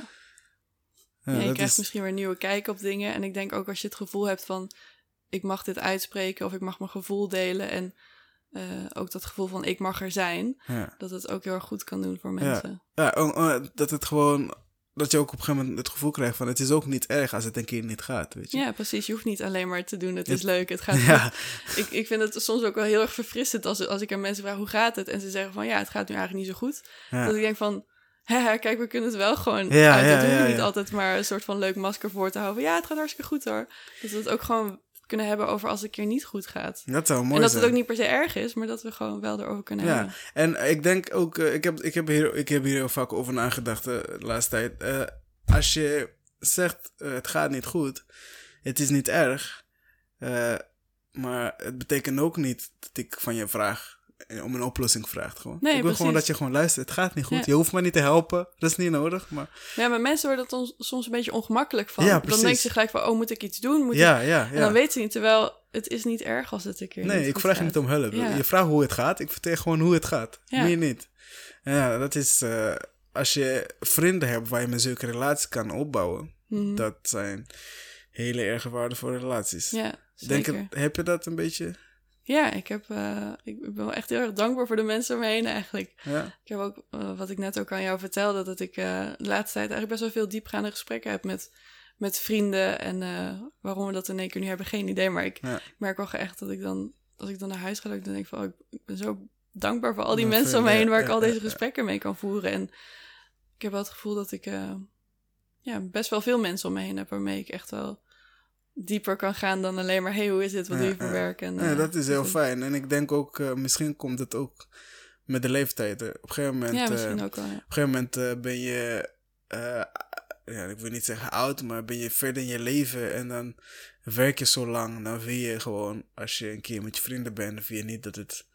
B: Ja,
A: Ja, je krijgt
B: is,
A: misschien weer een nieuwe kijk op dingen. En ik denk ook als je het gevoel hebt van ik mag dit uitspreken of ik mag mijn gevoel delen. En eh, ook dat gevoel van ik mag er zijn.
B: ja.
A: Dat het ook heel erg goed kan doen voor mensen.
B: Ja, dat het gewoon, dat je ook op een gegeven moment het gevoel krijgt van het is ook niet erg als het een keer niet gaat, weet je.
A: Ja, precies. Je hoeft niet alleen maar te doen. Het is leuk. Het gaat
B: Ja.
A: Ik, ik vind het soms ook wel heel erg verfrissend als, als ik aan mensen vraag hoe gaat het. En ze zeggen van ja, het gaat nu eigenlijk niet zo goed.
B: ja.
A: Dat ik denk van, hè, kijk, we kunnen het wel gewoon
B: Ja,
A: uit. Dat
B: ja,
A: we niet altijd maar een soort van leuk masker voor te houden. Ja, het gaat hartstikke goed hoor. Dat we het ook gewoon kunnen hebben over als het een keer niet goed gaat.
B: dat zou mooi
A: en dat
B: zijn.
A: het ook niet per se erg is, maar dat we gewoon wel erover kunnen
B: Ja,
A: hebben.
B: en ik denk ook, eh, ik, heb, ik, heb hier, ik heb hier heel vaak over nagedacht eh, de laatste tijd. Eh, als je zegt, het gaat niet goed, het is niet erg, maar het betekent ook niet dat ik van je vraag, om een oplossing vraag gewoon.
A: Nee,
B: ik wil gewoon dat je gewoon luistert, het gaat niet goed,
A: Ja.
B: je hoeft me niet te helpen, dat is niet nodig, maar
A: Ja, maar mensen worden ons- soms een beetje ongemakkelijk van.
B: Ja,
A: dan denken ze gelijk van, oh, moet ik iets doen? Moet ik...
B: ja, ja,
A: En
B: ja.
A: dan weten ze niet, terwijl het is niet erg als het een keer
B: Nee, ik vraag je niet om hulp.
A: Ja.
B: Je vraagt hoe het gaat. Ik vertel gewoon hoe het gaat.
A: Ja.
B: Meer niet. Ja, dat is... eh, als je vrienden hebt waar je met zulke relaties kan opbouwen...
A: Mhm.
B: Dat zijn hele erg waardevolle relaties.
A: Ja,
B: Denk
A: zeker.
B: heb je dat een beetje?
A: Ja, ik, heb, eh, ik ben wel echt heel erg dankbaar voor de mensen om me heen eigenlijk.
B: Ja?
A: Ik heb ook, eh, wat ik net ook aan jou vertelde, dat ik eh, de laatste tijd eigenlijk best wel veel diepgaande gesprekken heb met, met vrienden. En waarom we dat in één keer nu hebben, geen idee. Maar ik,
B: Ja.
A: ik merk wel echt dat ik dan, als ik dan naar huis ga, dat ik dan denk van, oh, ik, ben zo dankbaar voor al die mensen om me heen
B: ja,
A: waar ik al deze gesprekken mee kan voeren. En ik heb wel het gevoel dat ik ja, best wel veel mensen om me heen heb waarmee ik echt wel dieper kan gaan dan alleen maar, hey, hoe is het, wat doe je voor werk? En,
B: Ja,
A: eh,
B: dat is heel
A: dus-
B: fijn. En ik denk ook... eh, misschien komt het ook met de leeftijd. Op een gegeven moment...
A: Ja,
B: eh,
A: misschien ook wel, ja.
B: Op een gegeven moment ben je, ja, ik wil niet zeggen oud, maar ben je verder in je leven en dan werk je zo lang. Dan wil je gewoon, als je een keer met je vrienden bent, dan wil je niet dat het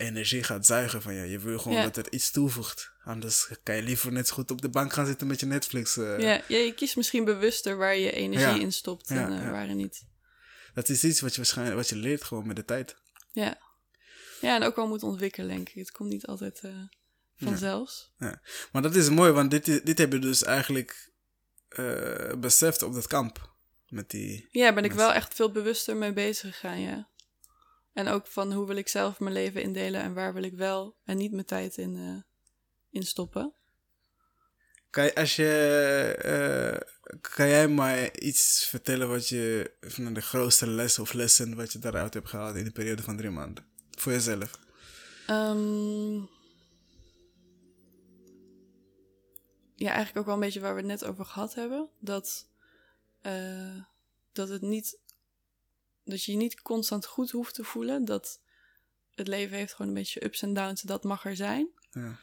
B: energie gaat zuigen van je. Je wil gewoon
A: Ja.
B: dat het iets toevoegt. Anders kan je liever net zo goed op de bank gaan zitten met je Netflix. eh.
A: Ja, ja, je kiest misschien bewuster waar je energie
B: Ja.
A: in stopt en eh,
B: ja.
A: waar niet.
B: Dat is iets wat je waarschijnlijk wat je leert gewoon met de tijd.
A: Ja. ja, en ook wel moet ontwikkelen, denk ik. Het komt niet altijd eh vanzelfs.
B: Maar dat is mooi, want dit, dit heb je dus eigenlijk eh, beseft op dat kamp. Met die...
A: Ja, ben ik wel echt veel bewuster mee bezig gegaan, ja. En ook van hoe wil ik zelf mijn leven indelen en waar wil ik wel en niet mijn tijd in, eh, in stoppen.
B: Kan, je- als je, eh, kan jij mij iets vertellen wat je van de grootste les of lessen wat je daaruit hebt gehaald in de periode van drie maanden? Voor jezelf.
A: Ehm, ja, eigenlijk ook wel een beetje waar we het net over gehad hebben. Dat, eh, dat het niet. Dat je je niet constant goed hoeft te voelen. Dat het leven heeft gewoon een beetje ups en downs. Dat mag er zijn.
B: Ja.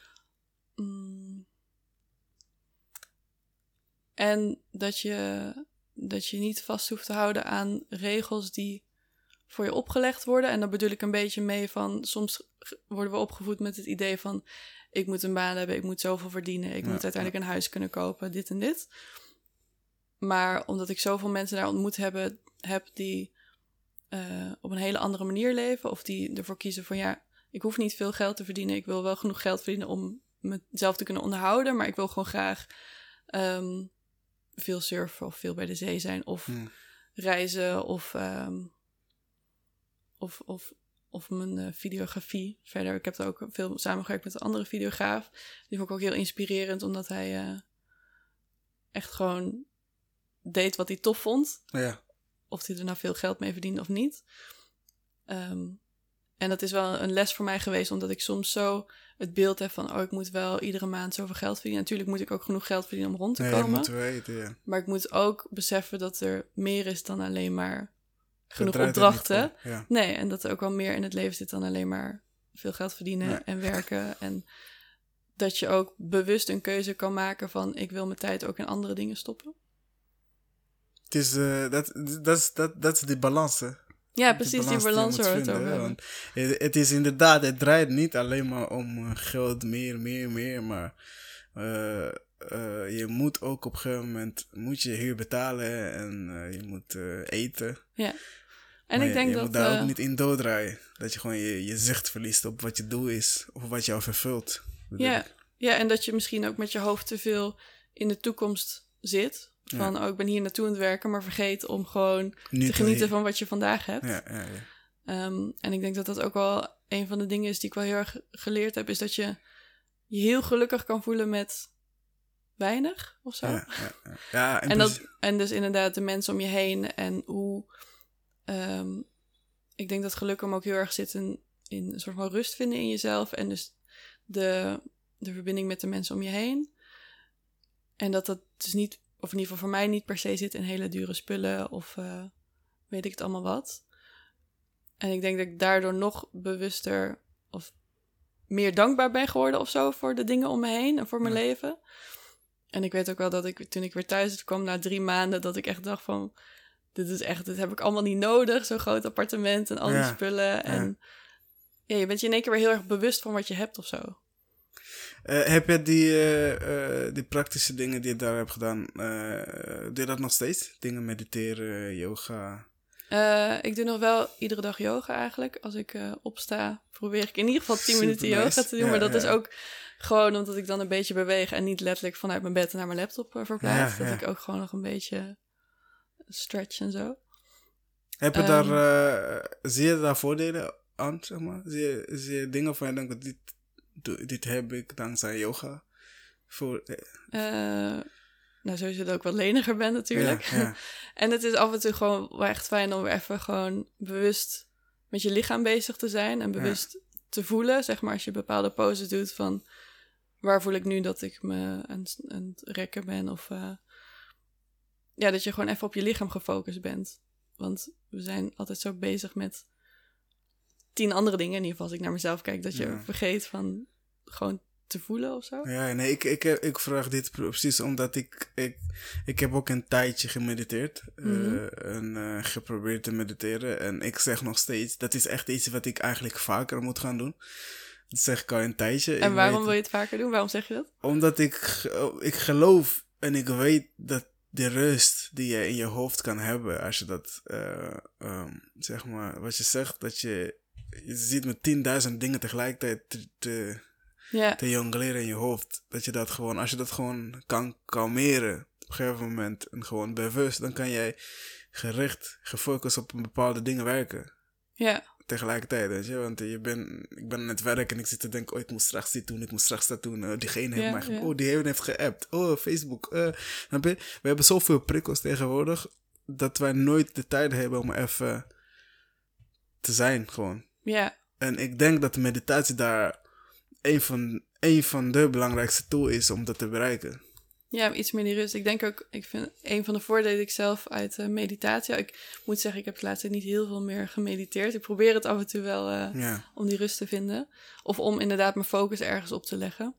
A: Mm. En dat je, dat je niet vast hoeft te houden aan regels die voor je opgelegd worden. En daar bedoel ik een beetje mee van... Soms worden we opgevoed met het idee van... ik moet een baan hebben, ik moet zoveel verdienen... ik
B: Ja,
A: moet uiteindelijk een huis kunnen kopen, dit en dit. Maar omdat ik zoveel mensen daar ontmoet hebben, heb die eh, op een hele andere manier leven... of die ervoor kiezen van ja, ik hoef niet veel geld te verdienen... ik wil wel genoeg geld verdienen om mezelf te kunnen onderhouden... maar ik wil gewoon graag ehm, veel surfen of veel bij de zee zijn... of reizen of, ehm, of, of, of mijn eh, videografie. Verder, ik heb er ook veel samengewerkt met een andere videograaf. Die vond ik ook heel inspirerend, omdat hij eh, echt gewoon deed wat hij tof vond.
B: Ja.
A: Of hij er nou veel geld mee verdiende of niet. Ehm, en dat is wel een les voor mij geweest, omdat ik soms zo het beeld heb van... oh, ik moet wel iedere maand zoveel geld verdienen. Natuurlijk moet ik ook genoeg geld verdienen om rond te
B: Nee, dat
A: komen.
B: we weten, ja.
A: Maar ik moet ook beseffen dat er meer is dan alleen maar genoeg
B: Dat
A: opdrachten.
B: om. Ja.
A: Nee, en dat er ook wel meer in het leven zit dan alleen maar veel geld verdienen en werken. En dat je ook bewust een keuze kan maken van ik wil mijn tijd ook in andere dingen stoppen.
B: Het is, eh, dat, dat, is- dat, dat is die balans, hè.
A: Ja, precies, die balans waar we het
B: het, is inderdaad, het draait niet alleen maar om eh, geld, meer, meer, meer, maar eh, je moet ook op een gegeven moment moet je huur betalen en je moet eten.
A: Ja. En ik
B: je,
A: denk
B: je
A: dat.
B: moet daar ook niet in doordraaien. Dat je gewoon je, je zicht verliest op wat je doel is of wat jou vervult.
A: Ja.
B: ik.
A: ja, en dat je misschien ook met je hoofd te veel in de toekomst zit. Van, oh, ik ben hier naartoe aan het werken, maar vergeet om gewoon te genieten van wat je vandaag hebt.
B: Ja.
A: Ehm, en ik denk dat dat ook wel een van de dingen is die ik wel heel erg geleerd heb, is dat je je heel gelukkig kan voelen met weinig of zo.
B: Ja, en,
A: dat, en dus inderdaad de mensen om je heen en hoe. ehm, ik denk dat geluk hem ook heel erg zit in, in een soort van rust vinden in jezelf. En dus de, de verbinding met de mensen om je heen. En dat dat dus niet, of in ieder geval voor mij niet per se zit in hele dure spullen of eh, weet ik het allemaal wat. En ik denk dat ik daardoor nog bewuster of meer dankbaar ben geworden of zo voor de dingen om me heen en voor mijn
B: Ja.
A: leven. En ik weet ook wel dat ik toen ik weer thuis kwam na drie maanden, dat ik echt dacht van, dit is echt, dit heb ik allemaal niet nodig, zo'n groot appartement en al die
B: Ja.
A: spullen. En ja, je bent je in één keer weer heel erg bewust van wat je hebt of zo.
B: Eh, heb je die, eh, eh, die praktische dingen die je daar hebt gedaan, doe je dat nog steeds? Dingen mediteren, yoga?
A: Ik doe nog wel iedere dag yoga eigenlijk. Als ik opsta, probeer ik in ieder geval 10 minuten
B: nice.
A: yoga te doen.
B: Ja,
A: maar dat
B: ja.
A: is ook gewoon omdat ik dan een beetje beweeg en niet letterlijk vanuit mijn bed naar mijn laptop verplaats.
B: Ja.
A: Dat ik ook gewoon nog een beetje stretch en zo.
B: Heb je
A: Ehm.
B: daar, eh, zie je daar voordelen aan, zeg maar? Zie je, zie je dingen van je denkt, dit, doe- dit heb ik dankzij yoga? Voor, eh,
A: Eh, nou, sowieso dat ik wat leniger ben natuurlijk.
B: Ja, ja.
A: en het is af en toe gewoon wel echt fijn om weer even gewoon bewust met je lichaam bezig te zijn. En bewust te voelen, zeg maar, als je bepaalde poses doet van... Waar voel ik nu dat ik me aan, het- aan het rekken ben? Of eh, ja, dat je gewoon even op je lichaam gefocust bent. Want we zijn altijd zo bezig met tien andere dingen. In ieder geval als ik naar mezelf kijk, dat je
B: Ja.
A: vergeet van gewoon te voelen of zo.
B: Ja, nee, ik, ik, ik vraag dit precies omdat ik, ik, ik heb ook een tijdje gemediteerd
A: Mhm.
B: en eh, geprobeerd te mediteren. En ik zeg nog steeds, dat is echt iets wat ik eigenlijk vaker moet gaan doen. Dat zeg ik al een tijdje.
A: En
B: Ik
A: waarom
B: weet-
A: wil je het vaker doen? Waarom zeg je dat?
B: Omdat ik, ge- ik geloof en ik weet dat de rust die je in je hoofd kan hebben, als je dat, eh, ehm, zeg maar, wat je zegt, dat je, je zit met 10.000 dingen tegelijkertijd te, te,
A: Ja,
B: te jongleren in je hoofd. Dat je dat gewoon, als je dat gewoon kan kalmeren op een gegeven moment en gewoon bewust, dan kan jij gericht, gefocust op een bepaalde dingen werken.
A: ja,
B: Tegelijkertijd, weet je, want je ben, ik ben aan het werk en ik zit te denken, oh, ik moet straks dit doen, ik moet straks dat doen. Oh, diegene heeft mij, oh, die heeft geappt. Oh, Facebook. je? We hebben zoveel prikkels tegenwoordig, dat wij nooit de tijd hebben om even te zijn, gewoon.
A: Ja,
B: En ik denk dat de meditatie daar een van, een van de belangrijkste tools is om dat te bereiken.
A: ja, iets meer die rust. Ik denk ook, ik vind een van de voordelen die ik zelf uit eh, meditatie. Ik moet zeggen, ik heb de laatste tijd niet heel veel meer gemediteerd. Ik probeer het af en toe wel eh,
B: Ja,
A: om die rust te vinden. Of om inderdaad mijn focus ergens op te leggen.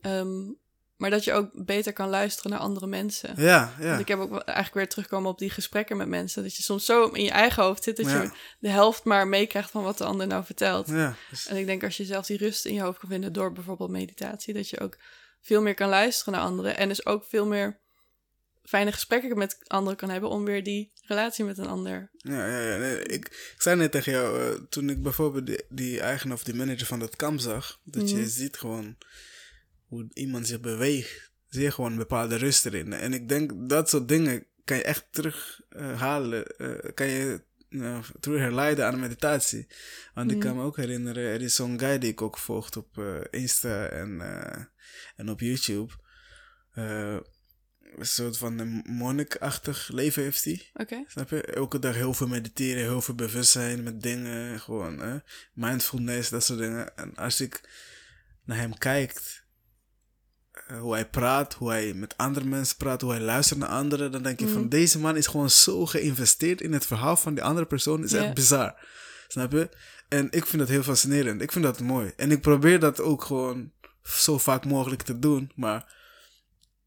A: Ehm, maar dat je ook beter kan luisteren naar andere mensen.
B: ja, ja.
A: Want ik heb ook eigenlijk weer terugkomen op die gesprekken met mensen. Dat je soms zo in je eigen hoofd zit dat
B: Ja.
A: je de helft maar meekrijgt van wat de ander nou vertelt.
B: ja. Dus-
A: En ik denk als je zelf die rust in je hoofd kan vinden door bijvoorbeeld meditatie, dat je ook veel meer kan luisteren naar anderen. En dus ook veel meer fijne gesprekken met anderen kan hebben om weer die relatie met een ander.
B: Ja, ja, ja. Nee, ik, ik zei net tegen jou, eh, toen ik bijvoorbeeld die, die eigenaar of die manager van dat kamp zag, dat
A: Mhm.
B: je ziet gewoon hoe iemand zich beweegt. Zie je gewoon een bepaalde rust erin. En ik denk dat soort dingen kan je echt terughalen, eh kan je uh, terug herleiden aan meditatie. Want ik
A: Mhm.
B: kan me ook herinneren, er is zo'n guy die ik ook volgt op eh, Insta en, eh, en op YouTube. Eh, een soort van een monnikachtig leven heeft hij.
A: Oké.
B: Snap je? Elke dag heel veel mediteren, heel veel bewustzijn met dingen. Gewoon, hè? mindfulness, dat soort dingen. En als ik naar hem kijk, eh, hoe hij praat, hoe hij met andere mensen praat, hoe hij luistert naar anderen, dan denk je van deze man is gewoon zo geïnvesteerd in het verhaal van die andere persoon. is echt bizar. Snap je? En ik vind dat heel fascinerend. Ik vind dat mooi. En ik probeer dat ook gewoon zo vaak mogelijk te doen. Maar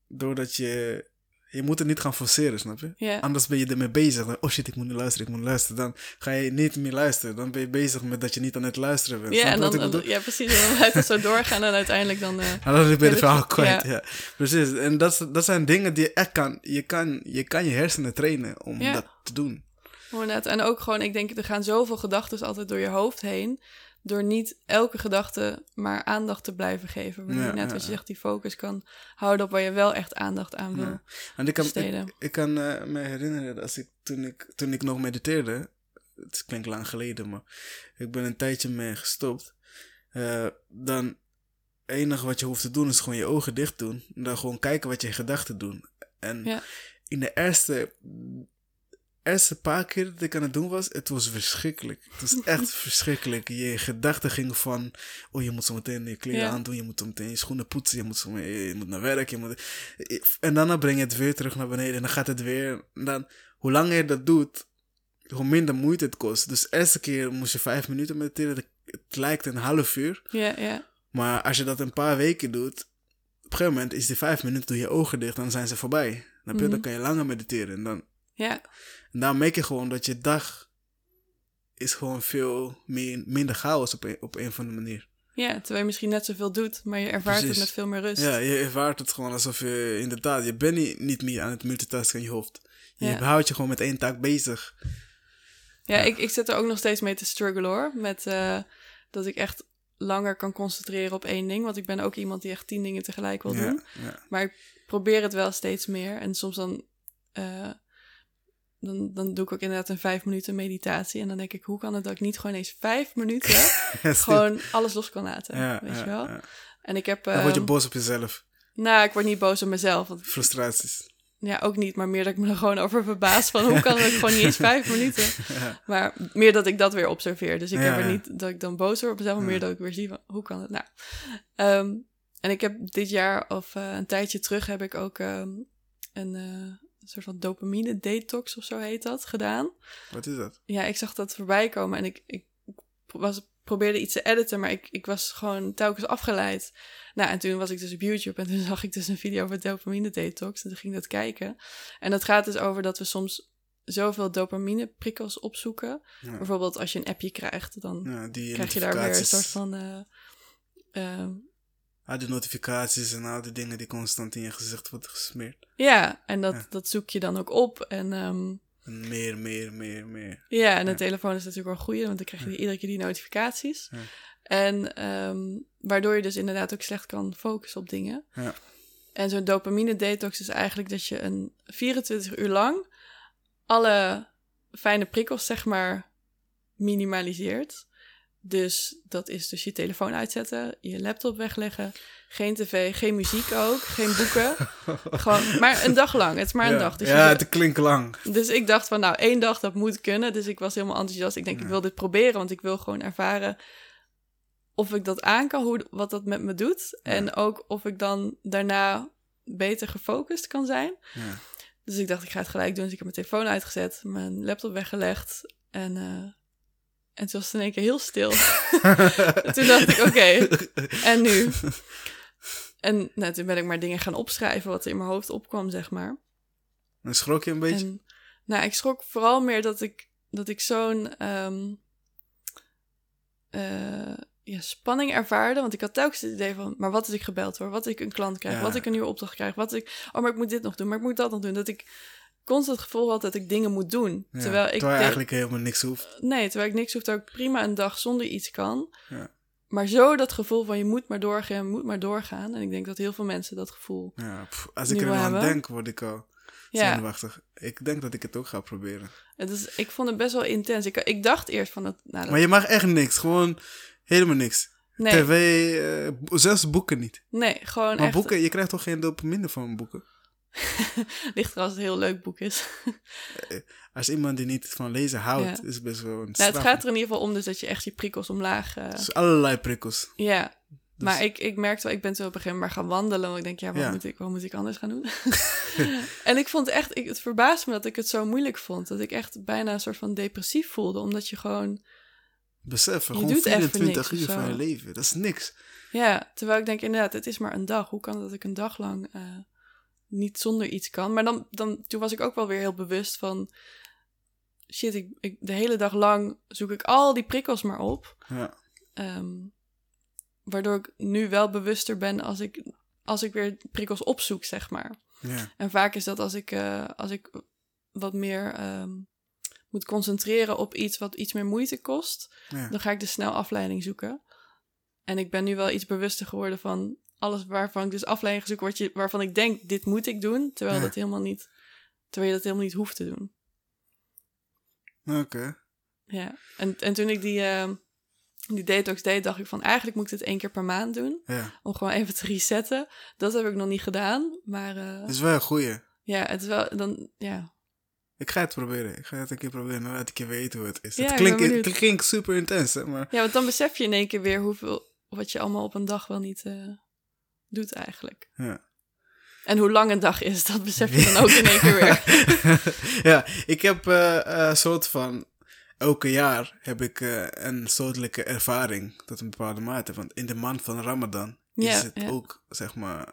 B: doordat je je moet het niet gaan forceren, snap je? Anders ben je ermee bezig. Dan, oh shit, ik moet nu luisteren, ik moet luisteren. Dan ga je niet meer luisteren. Dan ben je bezig met dat je niet aan het luisteren bent.
A: Ja, en dan, ja, precies. En dan blijft het zo doorgaan en uiteindelijk dan... eh,
B: En dan ben je de verhaal kwijt.
A: ja.
B: Ja. precies. En dat, dat zijn dingen die je echt kan. Je kan je, kan je hersenen trainen om dat te doen.
A: Net. En ook gewoon, ik denk, er gaan zoveel gedachten altijd door je hoofd heen. Door niet elke gedachte maar aandacht te blijven geven. Waardoor
B: Ja,
A: je net
B: ja,
A: wat je zegt, die focus kan houden op waar je wel echt aandacht aan wil.
B: Ja. Ik kan, ik,
A: besteden.
B: ik kan eh, me herinneren dat als ik, toen, ik, toen ik nog mediteerde. Het klinkt lang geleden, maar ik ben een tijdje mee gestopt. eh, dan het enige wat je hoeft te doen is gewoon je ogen dicht doen. En dan gewoon kijken wat je gedachten doen. En in de eerste, eerste paar keer dat ik aan het doen was, het was verschrikkelijk. Het was echt verschrikkelijk. Je gedachten gingen van, oh je moet zo meteen je kleren
A: Ja.
B: aandoen, je moet zo meteen je schoenen poetsen, je moet, zo meteen- je moet naar werk, je moet... En daarna breng je het weer terug naar beneden en dan gaat het weer. En dan, hoe langer je dat doet, hoe minder moeite het kost. Dus de eerste keer moest je vijf minuten mediteren, het, lijkt een half uur.
A: Ja, ja.
B: Maar als je dat een paar weken doet, op een gegeven moment is die vijf minuten, doe je ogen dicht, dan zijn ze voorbij. Dan,
A: Mhm.
B: dan kan je langer mediteren. En dan,
A: Ja,
B: en dan merk je gewoon dat je dag is gewoon veel meer, minder chaos op een, op een of andere manier.
A: ja, terwijl je misschien net zoveel doet, maar je ervaart
B: Precies.
A: het met veel meer rust.
B: Ja, je ervaart het gewoon alsof je inderdaad, je bent niet, niet meer aan het multitasken in je hoofd. Je
A: Ja.
B: houdt je gewoon met één taak bezig.
A: Ja, Ik, ik zit er ook nog steeds mee te struggelen hoor. Met eh, dat ik echt langer kan concentreren op één ding. Want ik ben ook iemand die echt tien dingen tegelijk wil doen.
B: Ja.
A: Maar ik probeer het wel steeds meer. En soms dan, eh, dan, dan doe ik ook inderdaad een vijf minuten meditatie. En dan denk ik, hoe kan het dat ik niet gewoon eens vijf minuten gewoon alles los kan laten?
B: Ja,
A: weet
B: ja,
A: je wel?
B: ja.
A: En ik heb...
B: Dan word je
A: ehm,
B: boos op jezelf.
A: nou, ik word niet boos op mezelf. Want,
B: Frustraties.
A: ja, ook niet. Maar meer dat ik me er gewoon over verbaas van... hoe kan het gewoon niet eens vijf minuten? Maar meer dat ik dat weer observeer. Dus ik heb er niet dat ik dan boos word op mezelf, maar meer dat ik weer zie van hoe kan het nou. Ehm, en ik heb dit jaar of eh, een tijdje terug heb ik ook ehm, een eh, soort van dopamine detox of zo heet dat gedaan.
B: Wat is dat?
A: Ja, ik zag dat voorbij komen en ik, ik was, probeerde iets te editen, maar ik, ik was gewoon telkens afgeleid. Nou, en toen was ik dus op YouTube en toen zag ik dus een video over dopamine detox en toen ging ik dat kijken. En dat gaat dus over dat we soms zoveel dopamine prikkels opzoeken.
B: Ja.
A: Bijvoorbeeld als je een appje krijgt, dan
B: Ja, die
A: krijg je daar weer een soort van... eh, eh,
B: Die notificaties en al die dingen die constant in je gezicht worden gesmeerd.
A: ja, en dat,
B: Ja.
A: dat zoek je dan ook op. En ehm,
B: En meer, meer, meer, meer.
A: ja, en de
B: Ja.
A: telefoon is natuurlijk wel een goeie, want dan krijg je
B: Ja.
A: iedere keer die notificaties. En ehm, waardoor je dus inderdaad ook slecht kan focussen op dingen.
B: Ja.
A: En zo'n dopamine detox is eigenlijk dat je een 24 uur lang alle fijne prikkels, zeg maar, minimaliseert. Dus dat is dus je telefoon uitzetten, je laptop wegleggen, geen tv, geen muziek ook, geen boeken. Gewoon, maar een dag lang. Het is maar een
B: ja,
A: dag. Dus,
B: ja het klinkt lang.
A: dus ik dacht van, nou, één dag dat moet kunnen. Dus ik was helemaal enthousiast. Ik denk, ik wil dit proberen, want ik wil gewoon ervaren of ik dat aan kan, hoe, wat dat met me doet. En ook of ik dan daarna beter gefocust kan zijn.
B: Ja.
A: Dus ik dacht, ik ga het gelijk doen. Dus ik heb mijn telefoon uitgezet, mijn laptop weggelegd. En, eh, en toen was het in één keer heel stil. toen dacht ik, oké, en nu? En nou, toen ben ik maar dingen gaan opschrijven wat er in mijn hoofd opkwam, zeg maar.
B: Dan schrok je een beetje.
A: En, nou, ik schrok vooral meer dat ik, dat ik zo'n ehm, eh, ja, spanning ervaarde. Want ik had telkens het idee van, maar wat als ik gebeld word? Wat als ik een klant krijg?
B: Ja.
A: Wat als ik een nieuwe opdracht krijg? Wat als ik, oh, maar ik moet dit nog doen, maar ik moet dat nog doen. Dat ik constant het gevoel had dat ik dingen moet doen.
B: Ja,
A: Terwijl ik
B: eigenlijk helemaal niks hoeft.
A: Nee, terwijl ik niks hoef, dat ik prima een dag zonder iets kan.
B: Ja.
A: Maar zo dat gevoel van je moet maar doorgaan, je moet maar doorgaan. En ik denk dat heel veel mensen dat gevoel...
B: Ja, pff, als ik er nou aan denk, word ik al
A: Ja,
B: zenuwachtig. Ik denk dat ik het ook ga proberen.
A: het is, ik vond het best wel intens. Ik, ik dacht eerst van... Dat, nou, dat,
B: Maar je mag echt niks. Gewoon helemaal niks.
A: nee,
B: TV, eh, zelfs boeken niet.
A: nee, gewoon
B: Maar
A: echt...
B: boeken, je krijgt toch geen dopamine van boeken?
A: Ligt er als het een heel leuk boek is.
B: Als iemand die niet van lezen houdt,
A: Ja.
B: is best wel een
A: nou, het gaat er in ieder geval om dus dat je echt je prikkels omlaag... eh,
B: Dus allerlei prikkels.
A: ja,
B: Dus-
A: maar ik, ik merkte wel, ik ben zo op een gegeven moment maar gaan wandelen. Want ik denk, ja, wat,
B: Ja.
A: Moet, ik, wat moet ik anders gaan doen? en ik vond echt, ik, het verbaasde me dat ik het zo moeilijk vond. Dat ik echt bijna een soort van depressief voelde. Omdat je gewoon,
B: Besef,
A: Je
B: gewoon
A: doet even
B: 24
A: niks
B: uur van je leven. Dat is niks.
A: ja, terwijl ik denk inderdaad, het is maar een dag. Hoe kan dat ik een dag lang eh, niet zonder iets kan. Maar dan, dan, toen was ik ook wel weer heel bewust van... Shit, ik, ik, de hele dag lang zoek ik al die prikkels maar op.
B: Ja.
A: Ehm, waardoor ik nu wel bewuster ben als ik, als ik weer prikkels opzoek, zeg maar.
B: Ja.
A: En vaak is dat als ik, eh, als ik wat meer ehm, moet concentreren op iets wat iets meer moeite kost,
B: Ja.
A: dan ga ik dus snel afleiding zoeken. En ik ben nu wel iets bewuster geworden van alles waarvan ik dus afleiding zoek, wat je, waarvan ik denk, dit moet ik doen, terwijl
B: Ja.
A: dat helemaal niet, terwijl je dat helemaal niet hoeft te doen.
B: Oké.
A: Ja, en, en toen ik die, ehm, die detox deed, dacht ik van eigenlijk moet ik dit één keer per maand doen.
B: Ja.
A: Om gewoon even te resetten. Dat heb ik nog niet gedaan. Maar eh,
B: Dat is wel een goeie.
A: ja, het is wel dan, ja.
B: Ik ga het proberen. Ik ga het een keer proberen. Dan laat ik je weten hoe het is.
A: Ja,
B: het, klinkt, het klinkt super intens, hè? Maar
A: Ja, want dan besef je in één keer weer hoeveel, wat je allemaal op een dag wel niet eh, doet eigenlijk.
B: ja.
A: En hoe lang een dag is, dat besef je dan ook in één keer weer.
B: ja, ik heb eh, een soort van. Elke jaar heb ik eh, een soortelijke ervaring tot een bepaalde mate. Want in de maand van Ramadan
A: Ja,
B: is het
A: ja.
B: ook, zeg maar.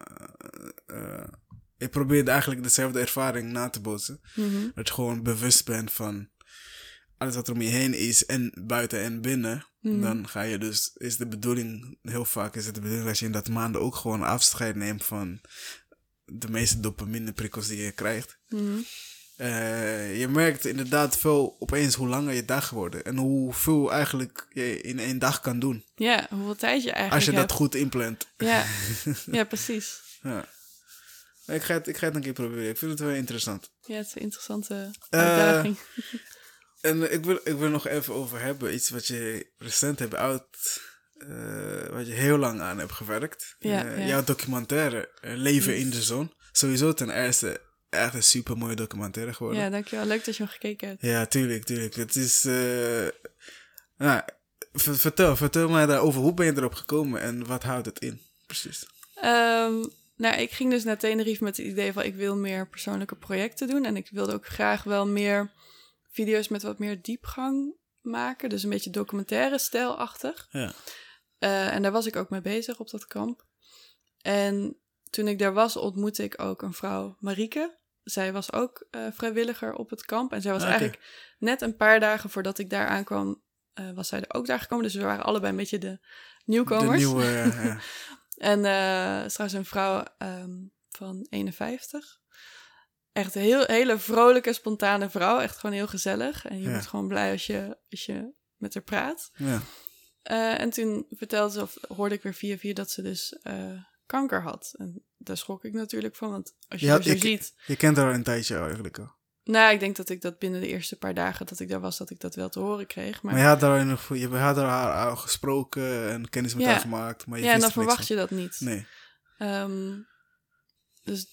B: eh, eh, ik probeerde eigenlijk dezelfde ervaring na te bootsen.
A: Mhm.
B: Dat je gewoon bewust bent van alles wat er om je heen is, en buiten en binnen.
A: Mhm.
B: Dan ga je dus, is de bedoeling, heel vaak is het de bedoeling dat je in dat maanden ook gewoon afscheid neemt van de meeste dopamine prikkels die je krijgt.
A: Mhm.
B: Eh, je merkt inderdaad veel opeens hoe langer je dag wordt en hoeveel eigenlijk je in één dag kan doen.
A: Ja, hoeveel tijd je eigenlijk
B: Als je dat goed inplant.
A: Ja. ja, precies.
B: Ja. Ik ga, het, ik ga het een keer proberen. Ik vind het wel interessant.
A: Ja, het is een interessante
B: Eh,
A: uitdaging.
B: En ik wil, ik wil nog even over hebben. Iets wat je recent hebt uit. eh, wat je heel lang aan hebt gewerkt.
A: Ja,
B: Eh,
A: ja.
B: Jouw documentaire eh, Leven
A: Yes.
B: in de Zon. Sowieso ten eerste echt een super mooie documentaire geworden.
A: Ja, dankjewel. Leuk dat je hem gekeken hebt.
B: Ja, tuurlijk, tuurlijk. Het is. eh, nou, vertel, vertel mij daarover. Hoe ben je erop gekomen en wat houdt het in? Precies.
A: Ehm, nou, ik ging dus naar Tenerife met het idee van ik wil meer persoonlijke projecten doen. En ik wilde ook graag wel meer video's met wat meer diepgang maken. Dus een beetje documentaire stijlachtig.
B: Ja.
A: Eh, en daar was ik ook mee bezig op dat kamp. En toen ik daar was, ontmoette ik ook een vrouw, Marieke. Zij was ook eh, vrijwilliger op het kamp. En zij was
B: Oké.
A: eigenlijk net een paar dagen voordat ik daar aankwam, eh, was zij er ook daar gekomen. Dus we waren allebei een beetje de
B: De
A: nieuwkomers.
B: nieuwe. eh, ja.
A: En is trouwens een vrouw ehm, van 51. Echt een heel, hele vrolijke, spontane vrouw. Echt gewoon heel gezellig. En je
B: Ja.
A: wordt gewoon blij als je, als je met haar praat.
B: ja.
A: Eh, en toen vertelde ze, of hoorde ik weer via via, dat ze dus eh, kanker had. En daar schrok ik natuurlijk van, want als je
B: Ja,
A: haar zo
B: ik-
A: ziet...
B: Je kent haar een tijdje eigenlijk al.
A: Nou, ik denk dat ik dat binnen de eerste paar dagen dat ik daar was, dat ik dat wel te horen kreeg. Maar,
B: Maar je had daar je had haar al gesproken en kennis met
A: Ja.
B: haar gemaakt. Maar je
A: ja, en dan
B: er
A: verwacht je dat niet.
B: Nee.
A: Ehm, dus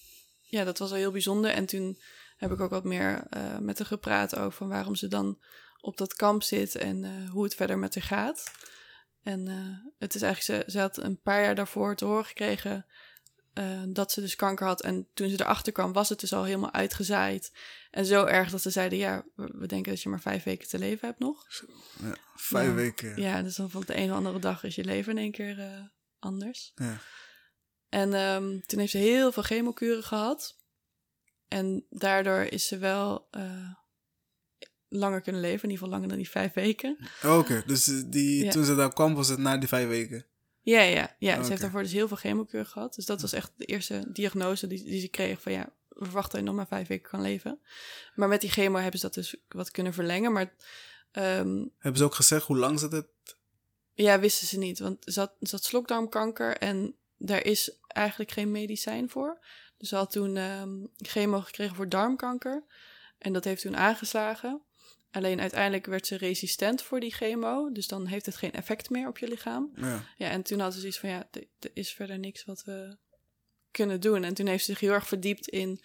A: ja, dat was wel heel bijzonder. En toen heb ik ook wat meer eh, met haar gepraat over van waarom ze dan op dat kamp zit en eh, hoe het verder met haar gaat. En eh, het is eigenlijk, ze, ze had een paar jaar daarvoor te horen gekregen dat ze dus kanker had. En toen ze erachter kwam, was het dus al helemaal uitgezaaid. En zo erg dat ze zeiden, ja, we, denken dat je maar vijf weken te leven hebt nog.
B: Ja, vijf
A: Ja.
B: weken.
A: Ja, dus dan van de een of andere dag is je leven in één keer anders.
B: Ja.
A: En ehm, toen heeft ze heel veel chemokuren gehad. En daardoor is ze wel eh, langer kunnen leven. In ieder geval langer dan die vijf weken.
B: Oké, dus eh, die,
A: Ja.
B: toen ze daar kwam was het na die vijf weken.
A: Ja, ja, ja. Ze
B: Oké.
A: heeft daarvoor dus heel veel chemokuren gehad. Dus dat was echt de eerste diagnose die, die ze kreeg. Van ja, we verwachten dat je nog maar vijf weken kan leven. Maar met die chemo hebben ze dat dus wat kunnen verlengen. Maar ehm,
B: Hebben ze ook gezegd hoe lang ze het...
A: Ja, wisten ze niet. Want ze had, ze had slokdarmkanker en daar is eigenlijk geen medicijn voor. Dus ze had toen ehm, chemo gekregen voor darmkanker. En dat heeft toen aangeslagen. Alleen uiteindelijk werd ze resistent voor die chemo. Dus dan heeft het geen effect meer op je lichaam.
B: Ja.
A: Ja, en toen hadden ze zoiets van, ja, er- er is verder niks wat we kunnen doen. En toen heeft ze zich heel erg verdiept in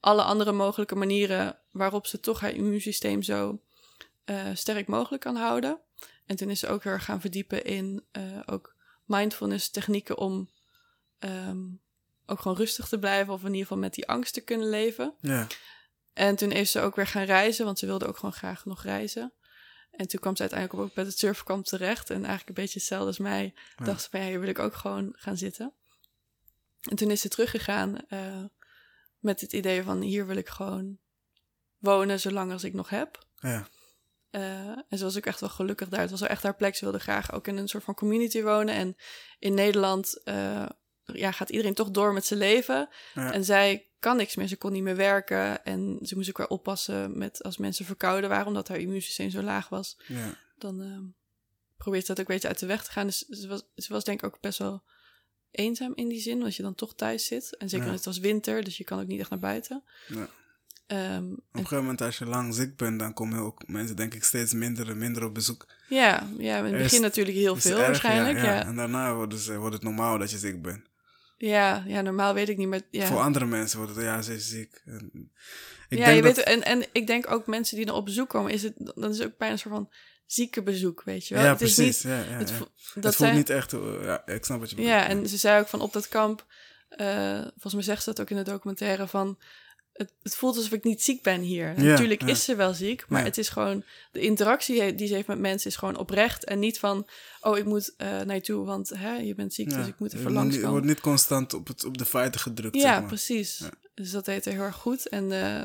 A: alle andere mogelijke manieren waarop ze toch haar immuunsysteem zo eh, sterk mogelijk kan houden. En toen is ze ook heel erg gaan verdiepen in eh, ook mindfulness technieken om ehm, ook gewoon rustig te blijven of in ieder geval met die angst te kunnen leven.
B: Ja.
A: En toen is ze ook weer gaan reizen, want ze wilde ook gewoon graag nog reizen. En toen kwam ze uiteindelijk ook bij het surfkamp terecht. En eigenlijk een beetje hetzelfde als mij.
B: Ja.
A: Dacht ze van, ja, hier wil ik ook gewoon gaan zitten. En toen is ze teruggegaan eh, met het idee van hier wil ik gewoon wonen zolang als ik nog heb.
B: Ja.
A: Eh, en ze was ook echt wel gelukkig daar. Het was wel echt haar plek. Ze wilde graag ook in een soort van community wonen. En in Nederland eh, ja, gaat iedereen toch door met zijn leven.
B: Ja.
A: En zij kan niks meer. Ze kon niet meer werken. En ze moest ook weer oppassen met als mensen verkouden waren, omdat haar immuunsysteem zo laag was.
B: Ja.
A: Dan eh, probeert ze dat ook een beetje uit de weg te gaan. Dus ze was, ze was denk ik ook best wel eenzaam in die zin, omdat je dan toch thuis zit. En zeker
B: Ja.
A: het was winter, dus je kan ook niet echt naar buiten.
B: Ja.
A: Ehm,
B: Op een gegeven moment, als je lang ziek bent, dan komen ook mensen, denk ik, steeds minder en minder op bezoek.
A: ja, ja, in het begin natuurlijk heel veel
B: erg,
A: waarschijnlijk.
B: Ja.
A: ja.
B: En daarna wordt het, wordt het normaal dat je ziek bent.
A: Ja, normaal weet ik niet, maar ja.
B: Voor andere mensen wordt het, ja, ze is ziek. En ik
A: ja,
B: denk
A: je
B: dat,
A: weet, en, en ik denk ook mensen die dan op bezoek komen, is het, dan is het ook bijna een soort van ziekenbezoek, weet je wel.
B: ja,
A: het is
B: precies.
A: niet,
B: ja, ja,
A: het,
B: ja.
A: vo-
B: Het
A: dat
B: voelt
A: zij,
B: niet echt, eh, ja, ik snap wat je bedoelt.
A: Ja, en ze zei ook van op dat kamp, eh, volgens mij zegt ze dat ook in de documentaire, van het, het voelt alsof ik niet ziek ben hier.
B: Ja,
A: Natuurlijk
B: ja.
A: is ze wel ziek, maar
B: Ja.
A: het is gewoon, de interactie die ze heeft met mensen is gewoon oprecht en niet van, oh ik moet eh naar je toe, want hè, je bent ziek, dus ik moet even
B: wordt niet- Je wordt niet constant op, het, op de feiten gedrukt,
A: Ja,
B: zeg maar.
A: precies. Dus dat deed haar heel erg goed. En eh,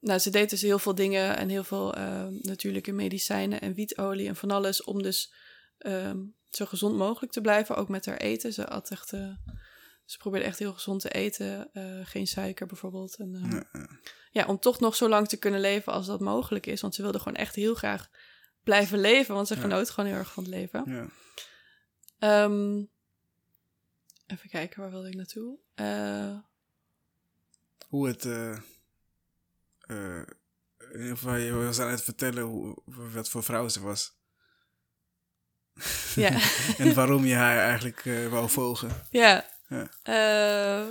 A: nou, ze deed dus heel veel dingen en heel veel eh, natuurlijke medicijnen en wietolie en van alles om dus ehm, zo gezond mogelijk te blijven, ook met haar eten. Ze at echt, ze probeerde echt heel gezond te eten, eh, geen suiker bijvoorbeeld. En, eh,
B: Ja,
A: om toch nog zo lang te kunnen leven als dat mogelijk is, want ze wilde gewoon echt heel graag blijven leven, want ze
B: Ja.
A: genoot gewoon heel erg van het leven.
B: Ja.
A: Ehm, even kijken, waar wilde ik naartoe? Eh,
B: Hoe het... in ieder geval, je was aan het vertellen hoe, wat voor vrouw ze was.
A: ja.
B: en waarom je haar eigenlijk eh, wou volgen.
A: Ja.
B: Ja.
A: Eh,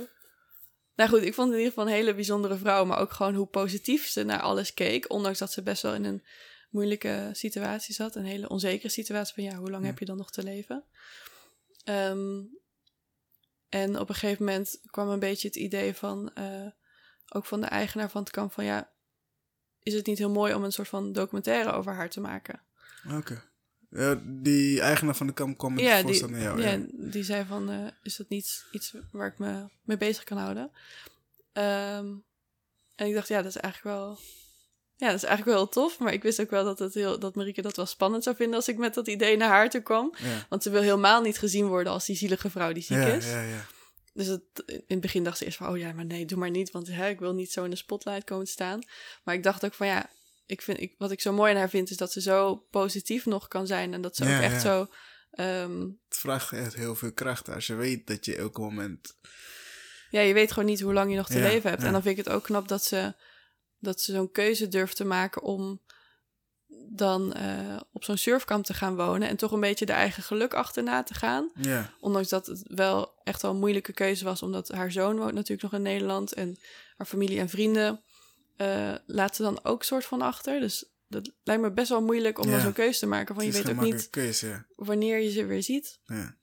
A: nou goed, ik vond het in ieder geval een hele bijzondere vrouw, maar ook gewoon hoe positief ze naar alles keek. Ondanks dat ze best wel in een moeilijke situatie zat, een hele onzekere situatie van ja, hoe lang
B: Ja.
A: heb je dan nog te leven? Ehm, en op een gegeven moment kwam een beetje het idee van, eh, ook van de eigenaar van het kamp, van ja, is het niet heel mooi om een soort van documentaire over haar te maken?
B: Oké. Ja, die eigenaar van de kamp kwam met
A: ja, die,
B: voorstel naar jou.
A: ja,
B: Ja,
A: die zei van, eh, is dat niet iets waar ik me mee bezig kan houden? Ehm, en ik dacht, ja, dat is eigenlijk wel... Ja, dat is eigenlijk wel heel tof. Maar ik wist ook wel dat, het heel, dat Marieke dat wel spannend zou vinden als ik met dat idee naar haar toe kwam.
B: ja.
A: Want ze wil helemaal niet gezien worden als die zielige vrouw die ziek is.
B: ja, ja.
A: Dus het, in het begin dacht ze eerst van, oh ja, maar nee, doe maar niet. Want hè, ik wil niet zo in de spotlight komen te staan. Maar ik dacht ook van, ja, ik vind, ik, wat ik zo mooi aan haar vind, is dat ze zo positief nog kan zijn. En dat ze
B: Ja,
A: ook echt
B: ja.
A: zo... ehm,
B: Het vraagt echt heel veel kracht als je weet dat je elk moment...
A: ja, je weet gewoon niet hoe lang je nog te
B: Ja,
A: leven hebt. En dan vind ik het ook knap dat ze, dat ze zo'n keuze durft te maken om dan eh, op zo'n surfkamp te gaan wonen en toch een beetje de eigen geluk achterna te gaan.
B: Ja,
A: Ondanks dat het wel echt wel een moeilijke keuze was, omdat haar zoon woont natuurlijk nog in Nederland en haar familie en vrienden eh laat ze dan ook soort van achter. Dus dat lijkt me best wel moeilijk om dan zo'n keuze te maken. Van je weet ook niet
B: makkelijke keuze, ja.
A: wanneer je ze weer ziet.
B: ja.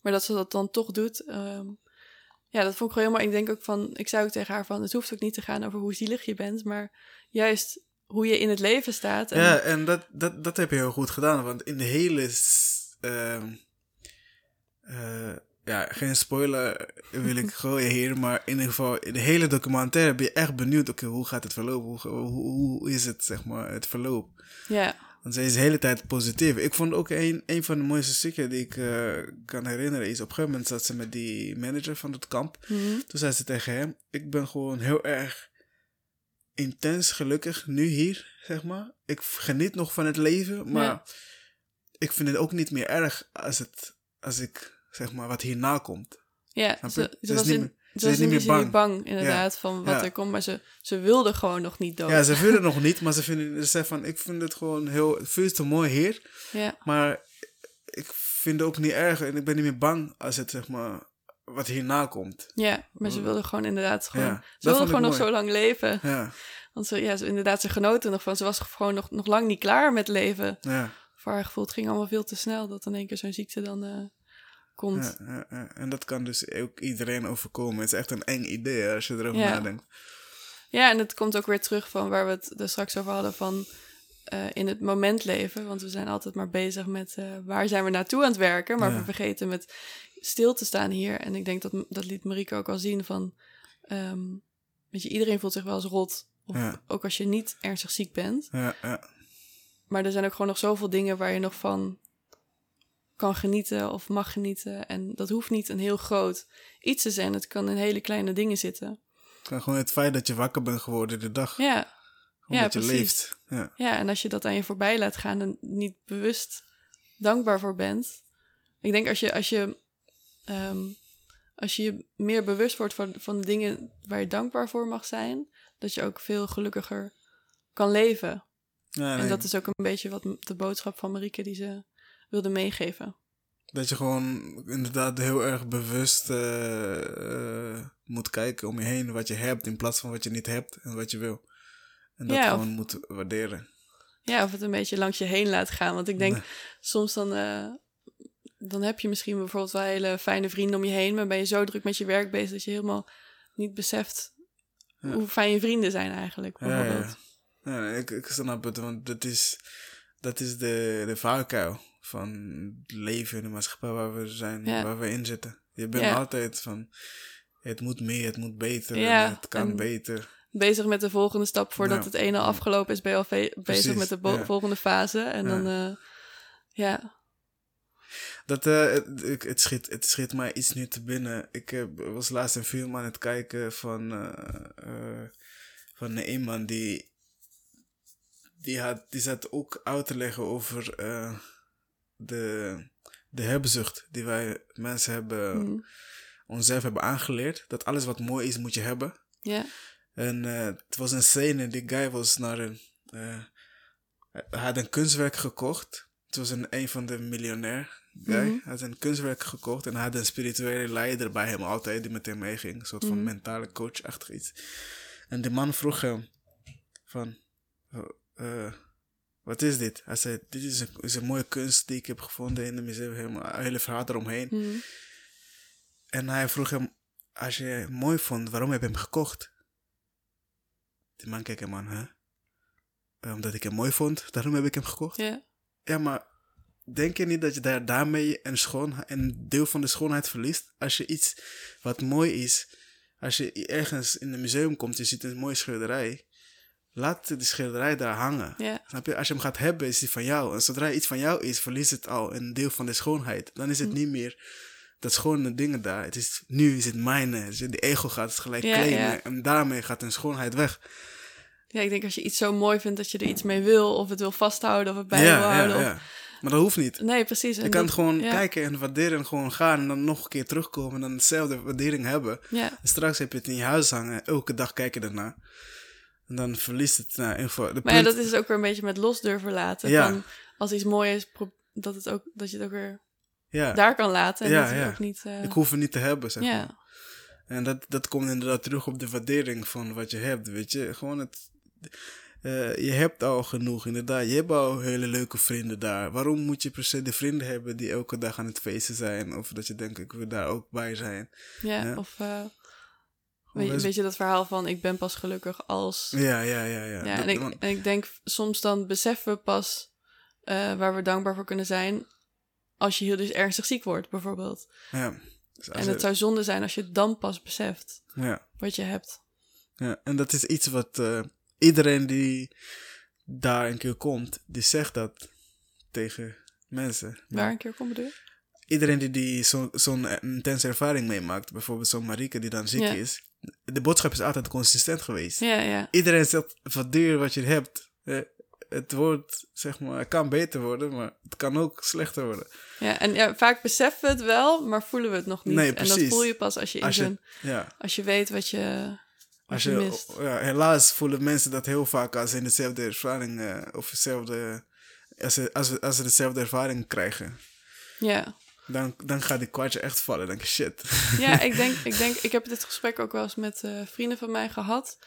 A: Maar dat ze dat dan toch doet. ehm, ja, dat vond ik gewoon mooi. Ik denk ook van, ik zei ook tegen haar van, het hoeft ook niet te gaan over hoe zielig je bent, maar juist hoe je in het leven staat. En,
B: Ja, en dat, dat, dat heb je heel goed gedaan, want in de hele... ehm, eh, ja, geen spoiler wil ik gooien hier, maar in ieder geval, in de hele documentaire ben je echt benieuwd, oké, hoe gaat het verlopen? Hoe, hoe, hoe is het, zeg maar, het verloop?
A: ja,
B: Want zij is de hele tijd positief. Ik vond ook een, een van de mooiste stukken die ik eh, kan herinneren, is op een gegeven moment zat ze met die manager van het kamp.
A: mhm,
B: Toen zei ze tegen hem: Ik ben gewoon heel erg intens gelukkig nu hier, zeg maar. Ik geniet nog van het leven, maar
A: Ja.
B: ik vind het ook niet meer erg als, het, als ik, zeg maar, wat hierna komt.
A: ja. Ze, ze was
B: niet
A: in, ze was
B: niet meer
A: bang, inderdaad, van wat
B: Ja.
A: er komt. Maar ze, ze wilde gewoon nog niet dood.
B: Ja, ze het nog niet, maar ze vinden ze zeggen van: Ik vind het gewoon heel, veel te mooi hier,
A: ja.
B: maar ik vind het ook niet erg en ik ben niet meer bang als het, zeg maar, wat hierna komt.
A: Ja, maar ze wilde gewoon inderdaad gewoon...
B: Ja,
A: ze wilde gewoon nog
B: mooi.
A: zo lang leven.
B: Ja,
A: Want ze, ja, ze, inderdaad, ze genoten nog van. Ze was gewoon nog, nog lang niet klaar met leven.
B: ja.
A: Voor haar gevoel, het ging allemaal veel te snel. Dat in één keer zo'n ziekte dan eh, komt.
B: Ja. En dat kan dus ook iedereen overkomen. Het is echt een eng idee als je erover nadenkt.
A: Ja, en het komt ook weer terug van waar we het er straks over hadden van eh, in het moment leven. Want we zijn altijd maar bezig met eh, waar zijn we naartoe aan het werken. Maar we vergeten met stil te staan hier. En ik denk dat dat liet Marieke ook al zien van ehm, weet je, iedereen voelt zich wel eens rot. Of
B: Ja.
A: ook als je niet ernstig ziek bent.
B: Ja, ja.
A: Maar er zijn ook gewoon nog zoveel dingen waar je nog van kan genieten of mag genieten. En dat hoeft niet een heel groot iets te zijn. Het kan in hele kleine dingen zitten.
B: Gewoon gewoon het feit dat je wakker bent geworden de dag.
A: Ja,
B: Gewoon
A: ja,
B: dat je
A: precies.
B: leeft. Ja.
A: ja, en als je dat aan je voorbij laat gaan en niet bewust dankbaar voor bent. Ik denk als je, als je, ehm, als je je meer bewust wordt van, van de dingen waar je dankbaar voor mag zijn, dat je ook veel gelukkiger kan leven.
B: Ja,
A: En
B: nee,
A: dat is ook een beetje wat de boodschap van Marieke die ze wilde meegeven.
B: Dat je gewoon inderdaad heel erg bewust eh, eh, moet kijken om je heen wat je hebt in plaats van wat je niet hebt en wat je wil. En dat
A: Ja, of-
B: gewoon moet waarderen.
A: Ja, of het een beetje langs je heen laat gaan. Want ik denk
B: Nee.
A: soms dan, eh, dan heb je misschien bijvoorbeeld wel hele fijne vrienden om je heen, maar ben je zo druk met je werk bezig dat je helemaal niet beseft
B: Ja.
A: hoe fijn je vrienden zijn eigenlijk.
B: Ja, ja,
A: Bijvoorbeeld.
B: ja. Ja, ik, ik snap het, want dat is, dat is de, de valkuil van het leven in de maatschappij waar we zijn,
A: Ja.
B: waar we in zitten. Je bent
A: Ja.
B: altijd van, het moet meer, het moet beter,
A: Ja,
B: en het kan
A: en-
B: beter.
A: Bezig met de volgende stap voordat het ene al afgelopen is, ben je al
B: Precies,
A: bezig met de volgende fase. En dan, eh, ja,
B: Dat, eh, het, het, schiet, het schiet mij iets nu te binnen. Ik heb, was laatst een film aan het kijken van, eh, eh, van een iemand die, die, had, die zat ook uit te leggen over eh, de, de hebzucht die wij mensen hebben,
A: mm,
B: onszelf hebben aangeleerd. Dat alles wat mooi is, moet je hebben.
A: ja,
B: En eh, het was een scène, die guy was naar een. eh, hij had een kunstwerk gekocht. Het was een, een van de miljonair guy.
A: Mhm.
B: Hij had een kunstwerk gekocht en hij had een spirituele leider bij hem altijd die met hem meeging. Een soort van
A: Mhm.
B: mentale coach-achtig iets. En de man vroeg hem: van, eh, eh, wat is dit? Hij zei: Dit is een, is een mooie kunst die ik heb gevonden in het museum. Een hele verhaal eromheen.
A: mm,
B: En hij vroeg hem, als je het mooi vond, waarom heb je hem gekocht? Die man keek hem aan, hè? "Eh, Omdat ik hem mooi vond, daarom heb ik hem gekocht.
A: ja,
B: Ja, maar denk je niet dat je daar, daarmee een, schoon, een deel van de schoonheid verliest? Als je iets wat mooi is, als je ergens in een museum komt, je ziet een mooie schilderij, laat die schilderij daar hangen.
A: ja,
B: Snap je? Als je hem gaat hebben, is die van jou. En zodra iets van jou is, verliest het al een deel van de schoonheid. Dan is het
A: Hm.
B: niet meer dat schone dingen daar. Het is, nu is het mijne. Dus die ego gaat het gelijk claimen.
A: ja.
B: En daarmee gaat een schoonheid weg.
A: ja. Ik denk als je iets zo mooi vindt dat je er iets mee wil, of het wil vasthouden, of het bij wil houden. of-.
B: Maar dat hoeft niet.
A: Nee, precies.
B: Je kan
A: dat-
B: gewoon
A: ja.
B: kijken en waarderen en gewoon gaan. En dan nog een keer terugkomen en dan dezelfde waardering hebben.
A: Ja,
B: En straks heb je het in je huis hangen. Elke dag kijken ernaar. En dan verliest het. Nou, in ieder geval, de
A: maar ja, dat is ook weer een beetje met los durven laten.
B: Ja.
A: Van, als iets mooi is, dat, het ook, dat je het ook weer
B: ja,
A: daar kan laten. En
B: Ja,
A: dat
B: ja.
A: ook niet... eh,
B: ik hoef het niet te hebben, zeg maar.
A: ja,
B: En dat, dat komt inderdaad terug op de waardering van wat je hebt, weet je. Gewoon het... eh, je hebt al genoeg, inderdaad. Je hebt al hele leuke vrienden daar. Waarom moet je per se de vrienden hebben die elke dag aan het feesten zijn? Of dat je denkt, ik wil daar ook bij zijn.
A: ja,
B: Ja.
A: of... eh, weet, je,
B: best-
A: weet je dat verhaal van ik ben pas gelukkig als...
B: Ja, ja, ja. ja.
A: Ja, en ik,
B: want-
A: en ik denk soms dan beseffen we pas eh, waar we dankbaar voor kunnen zijn als je heel dus ernstig ziek wordt, bijvoorbeeld.
B: ja. Dus
A: En
B: je-
A: het zou zonde zijn als je het dan pas beseft
B: ja,
A: wat je hebt.
B: ja. En dat is iets wat eh, iedereen die daar een keer komt, die zegt dat tegen mensen.
A: Waar een keer kom bedoel
B: iedereen die, die zo- zo'n eh, intense ervaring meemaakt, bijvoorbeeld zo'n Marieke die dan ziek
A: Ja.
B: is, de boodschap is altijd consistent geweest.
A: Ja, ja.
B: Iedereen zegt, waardeer wat je hebt. Eh, Het wordt, zeg maar, kan beter worden, maar het kan ook slechter worden.
A: ja en ja, vaak beseffen we het wel, maar voelen we het nog niet.
B: Nee,
A: en dat voel je pas als je,
B: Als je, ja,
A: als je weet wat je,
B: als
A: je,
B: je,
A: mist.
B: ja, helaas voelen mensen dat heel vaak als ze in dezelfde ervaring, eh, of dezelfde, als ze, als, als ze dezelfde ervaring krijgen.
A: Ja.
B: Dan, dan gaat die kwartje echt vallen. Dan denk je, shit.
A: Ja, ik denk, ik denk, ik heb dit gesprek ook wel eens met eh, vrienden van mij gehad.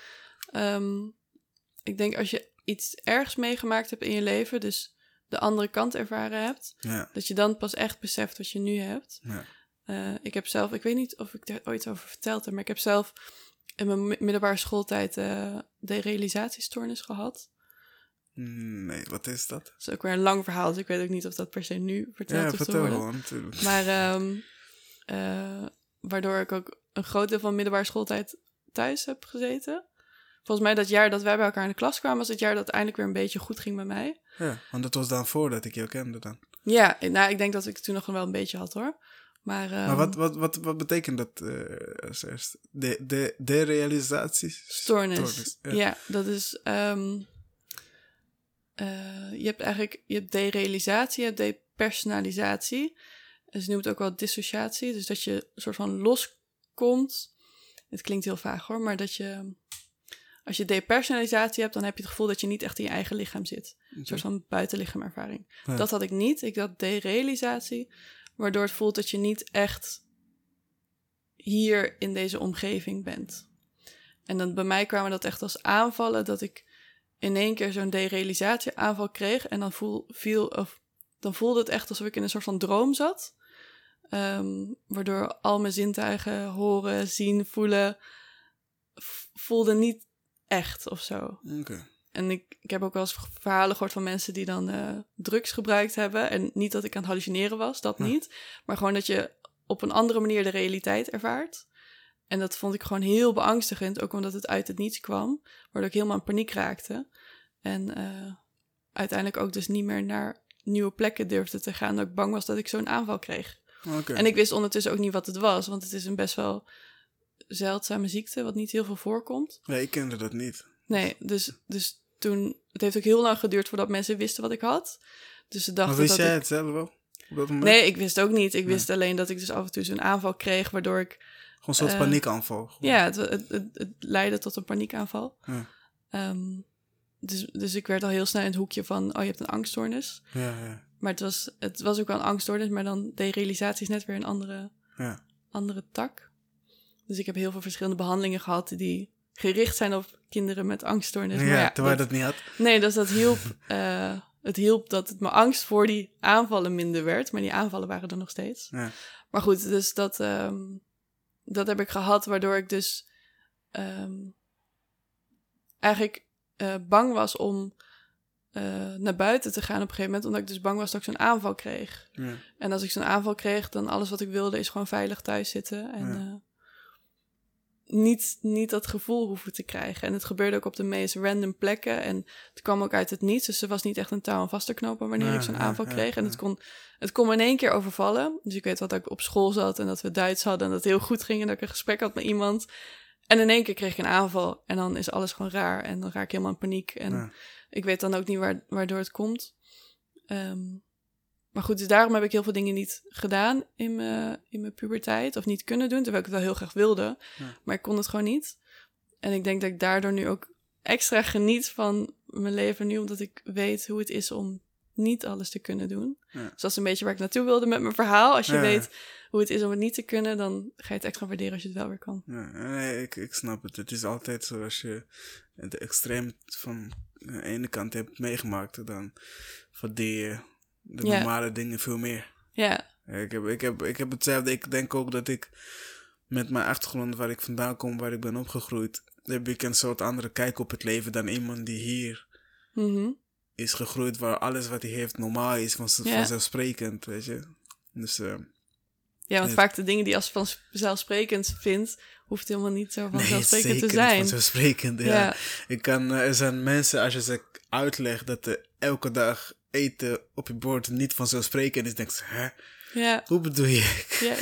A: Ehm, ik denk als je iets ergs meegemaakt hebt in je leven, dus de andere kant ervaren hebt,
B: ja,
A: dat je dan pas echt beseft wat je nu hebt.
B: ja.
A: Eh, ik heb zelf, ik weet niet of ik daar ooit over verteld heb, maar ik heb zelf in mijn mi- middelbare schooltijd eh de realisatiestoornis gehad.
B: Nee, wat is dat?
A: Dat is ook weer een lang verhaal, dus ik weet ook niet of dat per se nu verteld
B: Ja,
A: te
B: vertel
A: worden.
B: gewoon. natuurlijk.
A: Maar ehm, eh, waardoor ik ook een groot deel van middelbare schooltijd thuis heb gezeten. Volgens mij dat jaar dat wij bij elkaar in de klas kwamen, was het jaar dat eindelijk weer een beetje goed ging met mij.
B: Ja, want dat was dan voordat ik jou kende dan.
A: Ja, nou, ik denk dat ik toen nog wel een beetje had hoor. Maar,
B: Maar
A: ehm,
B: wat, wat, wat, wat betekent dat eh, als eerst? De, de, de realisatie?
A: Stoornis.
B: ja.
A: Ja. dat is. ehm, eh, je hebt eigenlijk je hebt derealisatie, je hebt depersonalisatie. Ze noemen het ook wel dissociatie. Dus dat je een soort van loskomt. Het klinkt heel vaag hoor, maar dat je. Als je depersonalisatie hebt, dan heb je het gevoel dat je niet echt in je eigen lichaam zit. Een soort van buitenlichaamervaring.
B: Ja.
A: Dat had ik niet. Ik had derealisatie, waardoor het voelt dat je niet echt hier in deze omgeving bent. En dan bij mij kwamen dat echt als aanvallen, dat ik in één keer zo'n derealisatie aanval kreeg. En dan, voel, viel, of, dan voelde het echt alsof ik in een soort van droom zat. Ehm, waardoor al mijn zintuigen, horen, zien, voelen, voelde niet echt of zo.
B: Oké.
A: En ik, ik heb ook wel eens verhalen gehoord van mensen die dan eh, drugs gebruikt hebben. En niet dat ik aan het hallucineren was, dat
B: Ja.
A: niet. Maar gewoon dat je op een andere manier de realiteit ervaart. En dat vond ik gewoon heel beangstigend, ook omdat het uit het niets kwam. Waardoor ik helemaal in paniek raakte. En eh, uiteindelijk ook dus niet meer naar nieuwe plekken durfde te gaan. Dat ik bang was dat ik zo'n aanval kreeg.
B: Oké.
A: En ik wist ondertussen ook niet wat het was. Want het is een best wel zeldzame ziekte, wat niet heel veel voorkomt.
B: Ja, ik kende dat niet.
A: Nee, dus, dus toen... Het heeft ook heel lang geduurd voordat mensen wisten wat ik had. Dus ze dachten
B: Maar wist
A: dat
B: jij
A: ik...
B: het zelf wel?
A: Nee, ik wist ook niet. Ik
B: Nee.
A: wist alleen dat ik dus af en toe zo'n aanval kreeg... waardoor ik...
B: Gewoon een soort
A: eh,
B: paniekaanval. Gewoon.
A: Ja, het, het, het, het leidde tot een paniekaanval.
B: Ja.
A: Ehm, dus, dus ik werd al heel snel in het hoekje van... oh, je hebt een angststoornis.
B: Ja, ja,
A: Maar het was, het was ook wel een angststoornis... maar dan derealisatie is net weer een andere,
B: ja.
A: andere tak. Dus ik heb heel veel verschillende behandelingen gehad... die gericht zijn op kinderen met angststoornis.
B: ja,
A: maar ja,
B: terwijl
A: dat-
B: dat niet had.
A: Nee, dus dat hielp. eh, het hielp dat het mijn angst voor die aanvallen minder werd. Maar die aanvallen waren er nog steeds.
B: Ja.
A: Maar goed, dus dat, ehm, dat heb ik gehad, waardoor ik dus ehm, eigenlijk eh, bang was om eh, naar buiten te gaan op een gegeven moment. Omdat ik dus bang was dat ik zo'n aanval kreeg.
B: Ja.
A: En als ik zo'n aanval kreeg, dan alles wat ik wilde is gewoon veilig thuis zitten. En
B: Ja.
A: Niet, niet dat gevoel hoeven te krijgen. En het gebeurde ook op de meest random plekken. En het kwam ook uit het niets. Dus er was niet echt een touw aan vast te knopen wanneer
B: Ja,
A: ik zo'n
B: ja,
A: aanval
B: ja,
A: kreeg. En het kon, het kon me in één keer overvallen. Dus ik weet wat dat ik op school zat en dat we Duits hadden. En dat het heel goed ging en dat ik een gesprek had met iemand. En in één keer kreeg ik een aanval. En dan is alles gewoon raar. En dan raak ik helemaal in paniek. En ik weet dan ook niet waar, waardoor het komt. Ehm, maar goed, dus daarom heb ik heel veel dingen niet gedaan in mijn, in mijn puberteit. Of niet kunnen doen, terwijl ik het wel heel graag wilde.
B: Ja.
A: Maar ik kon het gewoon niet. En ik denk dat ik daardoor nu ook extra geniet van mijn leven nu. Omdat ik weet hoe het is om niet alles te kunnen doen.
B: Ja.
A: Dus dat is een beetje waar ik naartoe wilde met mijn verhaal. Als je
B: Ja.
A: weet hoe het is om het niet te kunnen, dan ga je het extra waarderen als je het wel weer kan.
B: Ja, nee, ik, ik snap het. Het is altijd zo als je het extreem van de ene kant hebt meegemaakt, dan waardeer je de normale dingen veel meer.
A: Ja,
B: Ik heb, ik, heb, ik heb hetzelfde. Ik denk ook dat ik met mijn achtergrond, waar ik vandaan kom, waar ik ben opgegroeid, heb ik een soort andere kijk op het leven dan iemand die hier
A: mhm.
B: is gegroeid, waar alles wat hij heeft normaal is, van,
A: Ja.
B: vanzelfsprekend, weet je. Dus eh,
A: ja want vaak de dingen die je als vanzelfsprekend vindt, hoeft helemaal niet zo vanzelfsprekend te zijn.
B: vanzelfsprekend, ja.
A: Ja.
B: Ik kan, eh, er zijn mensen, als je ze uitlegt dat er elke dag eten op je bord niet vanzelfsprekend is, denk je, hè?
A: Ja,
B: Hoe bedoel je?
A: ja,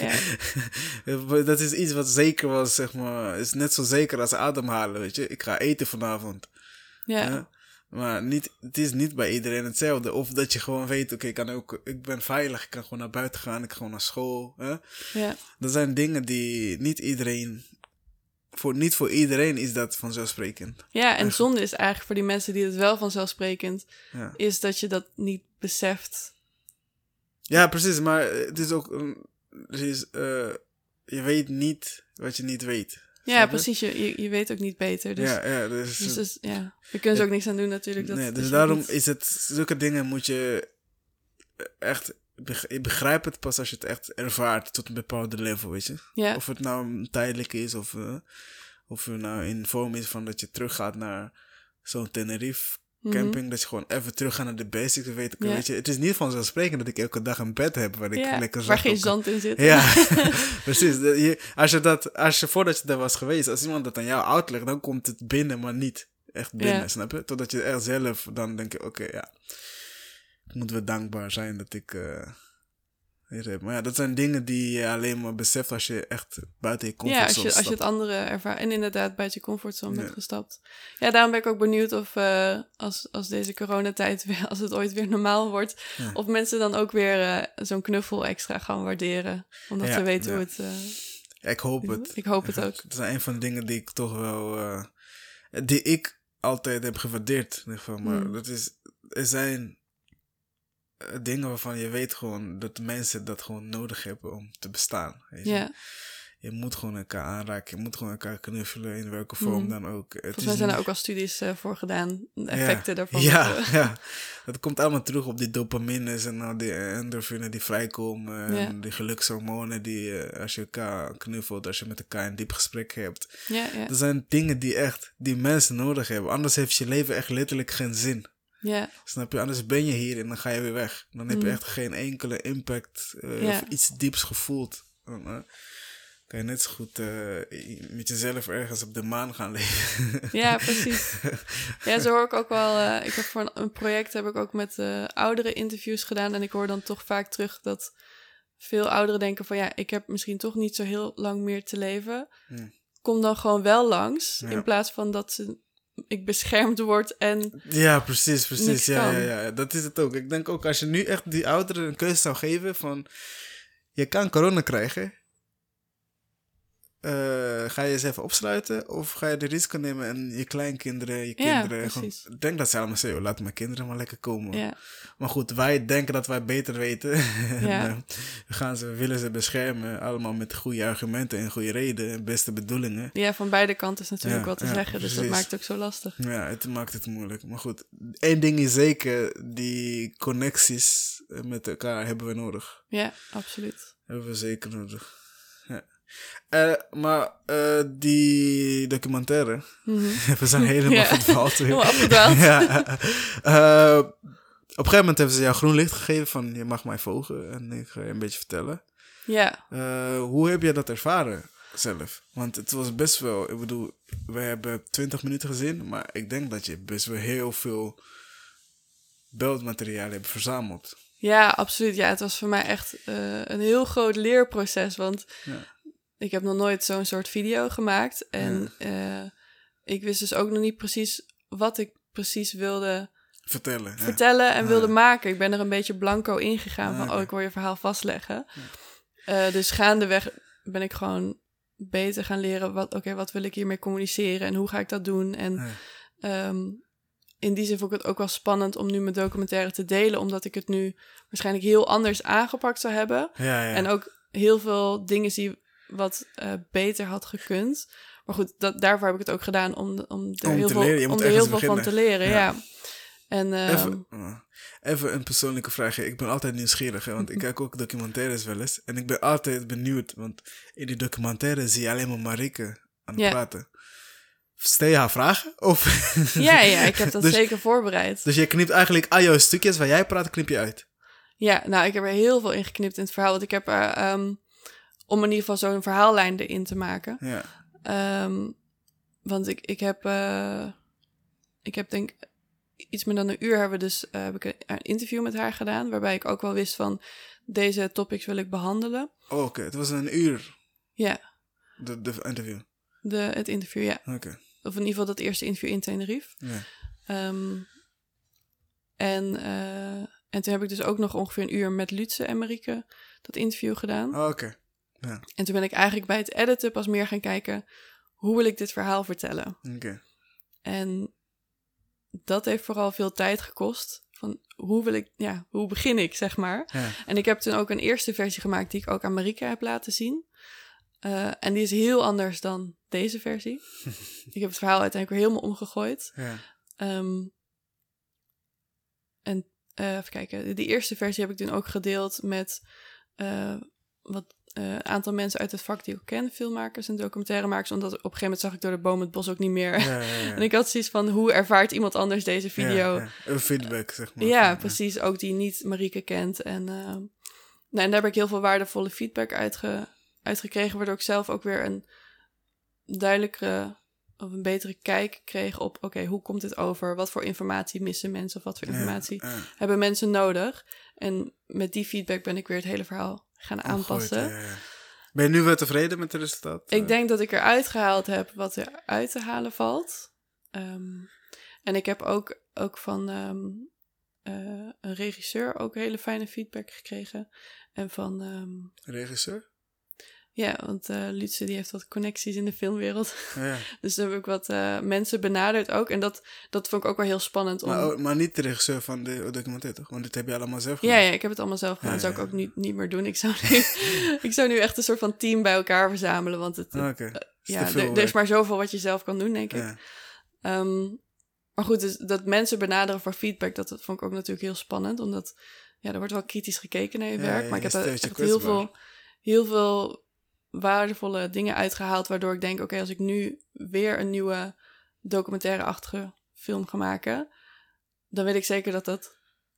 A: ja.
B: dat is iets wat zeker was, zeg maar. is net zo zeker als ademhalen, weet je. Ik ga eten vanavond.
A: ja.
B: hè. Maar niet, het is niet bij iedereen hetzelfde. Of dat je gewoon weet, oké, ik kan ook, ik ben veilig. Ik kan gewoon naar buiten gaan. Ik ga gewoon naar school. Hè?
A: ja.
B: Dat zijn dingen die niet iedereen... Voor, niet voor iedereen is dat vanzelfsprekend.
A: Ja, en zonde is eigenlijk voor die mensen die het wel vanzelfsprekend
B: Ja.
A: is dat je dat niet beseft.
B: Ja, precies. Maar het is ook... een- Het is, eh, je weet niet wat je niet weet.
A: Ja, precies. Je, je, je weet ook niet beter. Dus,
B: ja, ja, dus,
A: dus, dus ja, we kunnen er ook niks aan doen natuurlijk. Dat,
B: nee, dus daarom
A: niet-
B: is het... Zulke dingen moet je echt... beg- Je begrijpt het pas als je het echt ervaart tot een bepaalde level, weet je. Of het nou tijdelijk is of... eh, of je nou in vorm is van dat je teruggaat naar zo'n Tenerife
A: Mhm.
B: camping, dat je gewoon even terug gaat naar de basics. Weet, ik, weet je, het is niet vanzelfsprekend dat ik elke dag een bed heb waar ik lekker
A: waar geen zand in zit.
B: Ja, precies. Je, als, je dat, als je voordat je daar was geweest, als iemand dat aan jou uitlegt, dan komt het binnen, maar niet echt binnen, snap je? Totdat je echt zelf, dan denk je, oké, ja, moeten we dankbaar zijn dat ik heb. Maar ja, dat zijn dingen die je alleen maar beseft als je echt buiten je
A: Ja, als
B: comfortzone
A: je, als je
B: stapt.
A: het andere ervaart. En inderdaad buiten je comfortzone bent
B: Ja.
A: gestapt. Ja, daarom ben ik ook benieuwd of eh, als, als deze coronatijd weer, als het ooit weer normaal wordt,
B: Ja.
A: of mensen dan ook weer eh, zo'n knuffel extra gaan waarderen. Omdat
B: Ja,
A: ze weten
B: ja.
A: hoe het.
B: Ja, ik hoop het.
A: Ik hoop het ook.
B: Dat is een van de dingen die ik toch wel. die ik altijd heb gewaardeerd. In ieder geval. Maar
A: Mm.
B: dat is. Er zijn dingen waarvan je weet gewoon dat mensen dat gewoon nodig hebben om te bestaan. Weet je?
A: ja,
B: Je moet gewoon elkaar aanraken. Je moet gewoon elkaar knuffelen in welke vorm
A: Mhm.
B: dan ook. Het
A: volgens mij zijn er ook al studies eh, voor gedaan. De
B: Ja.
A: effecten daarvan.
B: Ja,
A: Dat, eh,
B: ja, dat komt allemaal terug op die dopamines en al die endorfine die vrijkomen. En die gelukshormonen die eh, als je elkaar knuffelt, als je met elkaar een diep gesprek hebt.
A: ja, ja,
B: Er zijn dingen die echt, die mensen nodig hebben. Anders heeft je leven echt letterlijk geen zin.
A: Ja,
B: Snap je? Anders ben je hier en dan ga je weer weg. Dan heb je
A: Mm.
B: echt geen enkele impact eh, of iets dieps gevoeld. Dan eh, kan je net zo goed eh, met jezelf ergens op de maan gaan leven.
A: ja, precies. Ja, zo hoor ik ook wel. ik heb voor een, een project heb ik ook met ouderen interviews gedaan. En ik hoor dan toch vaak terug dat veel ouderen denken van ja, ik heb misschien toch niet zo heel lang meer te leven.
B: Ja.
A: Kom dan gewoon wel langs.
B: Ja.
A: In plaats van dat ze, ik beschermd word en
B: Ja, precies, precies. Ja, ja, ja, dat is het ook. Ik denk ook als je nu echt die ouderen een keuze zou geven van... Je kan corona krijgen. Eh, ga je eens even opsluiten? Of ga je de risico nemen en je kleinkinderen, je
A: Ja,
B: kinderen... gewoon- ik denk dat ze allemaal zeggen, "Oh, laat mijn kinderen maar lekker komen.
A: ja,
B: Maar goed, wij denken dat wij beter weten. En,
A: Ja.
B: eh, we, gaan ze, willen ze beschermen. Allemaal met goede argumenten en goede reden. En beste bedoelingen.
A: ja, van beide kanten is natuurlijk wat te zeggen. Dus dat maakt het ook zo lastig.
B: Ja, het maakt het moeilijk. Maar goed, één ding is zeker. Die connecties eh, met elkaar hebben we nodig.
A: Ja, absoluut.
B: Hebben we zeker nodig. Eh, maar eh, die documentaire.
A: Mhm.
B: we zijn helemaal
A: Ja.
B: verdwaald.
A: Helemaal afgedwaald.
B: ja. Eh, op een gegeven moment hebben ze jou groen licht gegeven van je mag mij volgen en ik ga je een beetje vertellen.
A: Ja,
B: hoe heb je dat ervaren zelf? Want het was best wel, ik bedoel, we hebben 20 minuten gezien, maar ik denk dat je best wel heel veel beeldmateriaal hebt verzameld.
A: Ja, absoluut. Ja, het was voor mij echt een heel groot leerproces. Want
B: Ja.
A: Ik heb nog nooit zo'n soort video gemaakt. En eh, ik wist dus ook nog niet precies wat ik precies wilde
B: Vertellen. ja.
A: vertellen en
B: Ah,
A: wilde
B: ja.
A: maken. Ik ben er een beetje blanco ingegaan
B: Ah,
A: van, oh, ik wil je verhaal vastleggen. Eh, dus gaandeweg ben ik gewoon beter gaan leren, wat, oké, wat wil ik hiermee communiceren en hoe ga ik dat doen? En. Ehm, in die zin vond ik het ook wel spannend om nu mijn documentaire te delen, omdat ik het nu waarschijnlijk heel anders aangepakt zou hebben.
B: Ja, ja.
A: En ook heel veel dingen zie wat eh, beter had gekund. Maar goed, dat, daarvoor heb ik het ook gedaan om, om er
B: Om
A: heel, veel,
B: leren.
A: Om er heel veel van te leren.
B: Ja.
A: Ja. En ehm,
B: Even, uh, even een persoonlijke vraag. Ik ben altijd nieuwsgierig, hè, want ik kijk ook documentaires wel eens. En ik ben altijd benieuwd, want in die documentaire zie je alleen maar Marike aan het praten. Stel je haar vragen? Of
A: ja, ja, ik heb dat
B: Dus-
A: zeker voorbereid.
B: Dus je knipt eigenlijk al jouw stukjes waar jij praat, knip je uit.
A: Ja, nou, ik heb er heel veel in geknipt in het verhaal. Want ik heb er, ehm, om in ieder geval zo'n verhaallijn erin te maken.
B: Ja.
A: Ehm, want ik, ik heb, eh, ik heb denk iets meer dan een uur hebben we dus eh, heb ik een, een interview met haar gedaan, waarbij ik ook wel wist van deze topics wil ik behandelen.
B: Oh, Oké, het was een uur,
A: Ja,
B: de, de interview.
A: de, het interview, ja.
B: Oké,
A: Of in ieder geval dat eerste interview in Tenerife.
B: ja.
A: Ehm, en, eh, en toen heb ik dus ook nog ongeveer een uur met Lutze en Marieke dat interview gedaan.
B: Oh, Oké,
A: En toen ben ik eigenlijk bij het editen pas meer gaan kijken, hoe wil ik dit verhaal vertellen?
B: oké.
A: En dat heeft vooral veel tijd gekost. Van hoe wil ik, ja, hoe begin ik, zeg maar.
B: Ja.
A: En ik heb toen ook een eerste versie gemaakt die ik ook aan Marika heb laten zien. Eh, en die is heel anders dan deze versie. ik heb het verhaal uiteindelijk weer helemaal omgegooid.
B: Ja.
A: Ehm, en eh, even kijken, die eerste versie heb ik toen ook gedeeld met eh, wat eh, aantal mensen uit het vak die ik ken, filmmakers en documentairemakers. Omdat op een gegeven moment zag ik door de boom het bos ook niet meer.
B: Ja, ja, ja.
A: en ik had zoiets van, hoe ervaart iemand anders deze video?
B: Een feedback, zeg maar.
A: Ja, precies. Ook die niet Marieke kent. En, nou, en daar heb ik heel veel waardevolle feedback uitge, uitgekregen, waardoor ik zelf ook weer een duidelijkere of een betere kijk kreeg op, oké, hoe komt dit over? Wat voor informatie missen mensen of wat voor informatie hebben mensen nodig? En met die feedback ben ik weer het hele verhaal gaan aanpassen.
B: Ja, ja. Ben je nu wel tevreden met het resultaat?
A: Ik denk dat ik eruit gehaald heb wat er uit te halen valt. Ehm, en ik heb ook, ook van ehm, eh, een regisseur ook hele fijne feedback gekregen. En van, ehm,
B: Regisseur?
A: Ja, want eh Lutze die heeft wat connecties in de filmwereld.
B: Ja.
A: dus daar heb ik wat eh, mensen benaderd ook. En dat, dat vond ik ook wel heel spannend. Om...
B: Maar, maar niet de regisseur van de documentaire, toch? Want dit heb je allemaal zelf
A: ja,
B: gedaan.
A: ja, ik heb het allemaal zelf gedaan.
B: Ja,
A: Dat zou ik
B: ja.
A: ook niet, niet meer doen. Ik zou, nu, ik zou nu echt een soort van team bij elkaar verzamelen. Want het.
B: Is
A: ja, er, er is maar zoveel wat je zelf kan doen, denk ik.
B: Ja.
A: Ehm, maar goed, dus dat mensen benaderen voor feedback, dat, dat vond ik ook natuurlijk heel spannend. Omdat ja, er wordt wel kritisch gekeken naar je
B: Ja,
A: werk.
B: ja,
A: maar ik heb echt heel veel, heel veel waardevolle dingen uitgehaald. Waardoor ik denk, oké, als ik nu weer een nieuwe documentaire-achtige film ga maken... dan weet ik zeker dat dat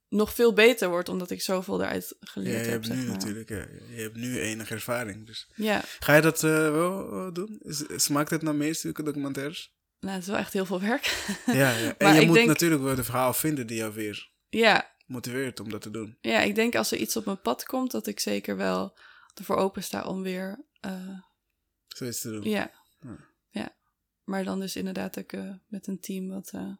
A: nog veel beter wordt. Omdat ik zoveel eruit
B: Ja,
A: geleerd
B: je
A: heb,
B: hebt
A: zeg
B: nu
A: maar.
B: natuurlijk, ja, je hebt nu enige ervaring. Dus.
A: Ja,
B: Ga je dat eh, wel eh, doen? Smaakt het naar meer zulke documentaires?
A: nou, het is wel echt heel veel werk.
B: ja, ja. En je moet
A: denk-
B: natuurlijk wel de verhaal vinden die jou weer
A: ja,
B: motiveert om dat te doen.
A: Ja, ik denk als er iets op mijn pad komt, dat ik zeker wel ervoor open sta om weer. eh,
B: Zoiets te doen.
A: ja.
B: Ja.
A: ja. Maar dan dus inderdaad ook eh, met een team. Wat, eh,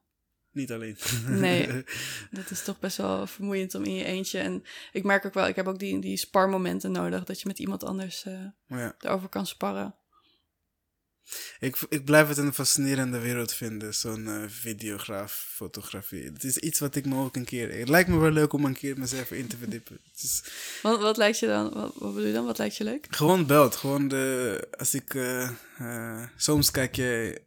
B: Niet alleen.
A: Nee. dat is toch best wel vermoeiend om in je eentje. En ik merk ook wel, ik heb ook die, die sparmomenten nodig. Dat je met iemand anders
B: ja.
A: erover kan sparren.
B: Ik, ik blijf het een fascinerende wereld vinden, zo'n eh, videograaf, fotografie. Het is iets wat ik me ook een keer... Het lijkt me wel leuk om een keer mezelf in te verdiepen. Is
A: Wat, wat lijkt je dan? Wat, wat bedoel je dan? Wat lijkt je leuk?
B: gewoon beeld. Gewoon de... Als ik... eh, eh, soms kijk je...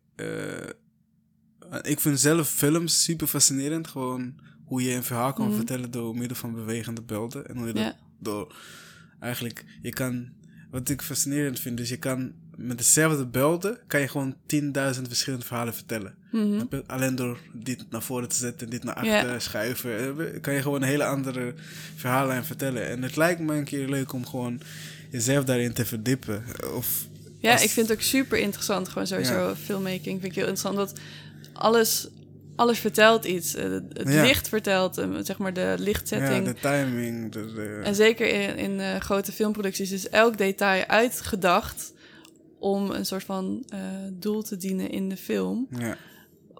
B: ik vind zelf films super fascinerend. Gewoon hoe je een verhaal kan
A: Mhm.
B: vertellen door middel van bewegende beelden. En hoe je dat
A: Ja.
B: door... Eigenlijk, je kan... Wat ik fascinerend vind, is je kan met dezelfde beelden... kan je gewoon 10.000 verschillende verhalen vertellen.
A: Mhm.
B: Alleen door dit naar voren te zetten, dit naar achter
A: Ja.
B: schuiven, eh, kan je gewoon een hele andere verhalen vertellen. En het lijkt me een keer leuk om gewoon jezelf daarin te verdiepen. Of
A: Ja,
B: als-
A: ik vind het ook super interessant. Gewoon sowieso
B: Ja.
A: filmmaking vind ik heel interessant. Want alles, alles vertelt iets. Eh, Het, het
B: Ja.
A: licht vertelt, eh, zeg maar de
B: ja,
A: lichtzetting.
B: de timing. De, de-
A: En zeker in, in grote filmproducties is elk detail uitgedacht om een soort van eh, doel te dienen in de film.
B: ja.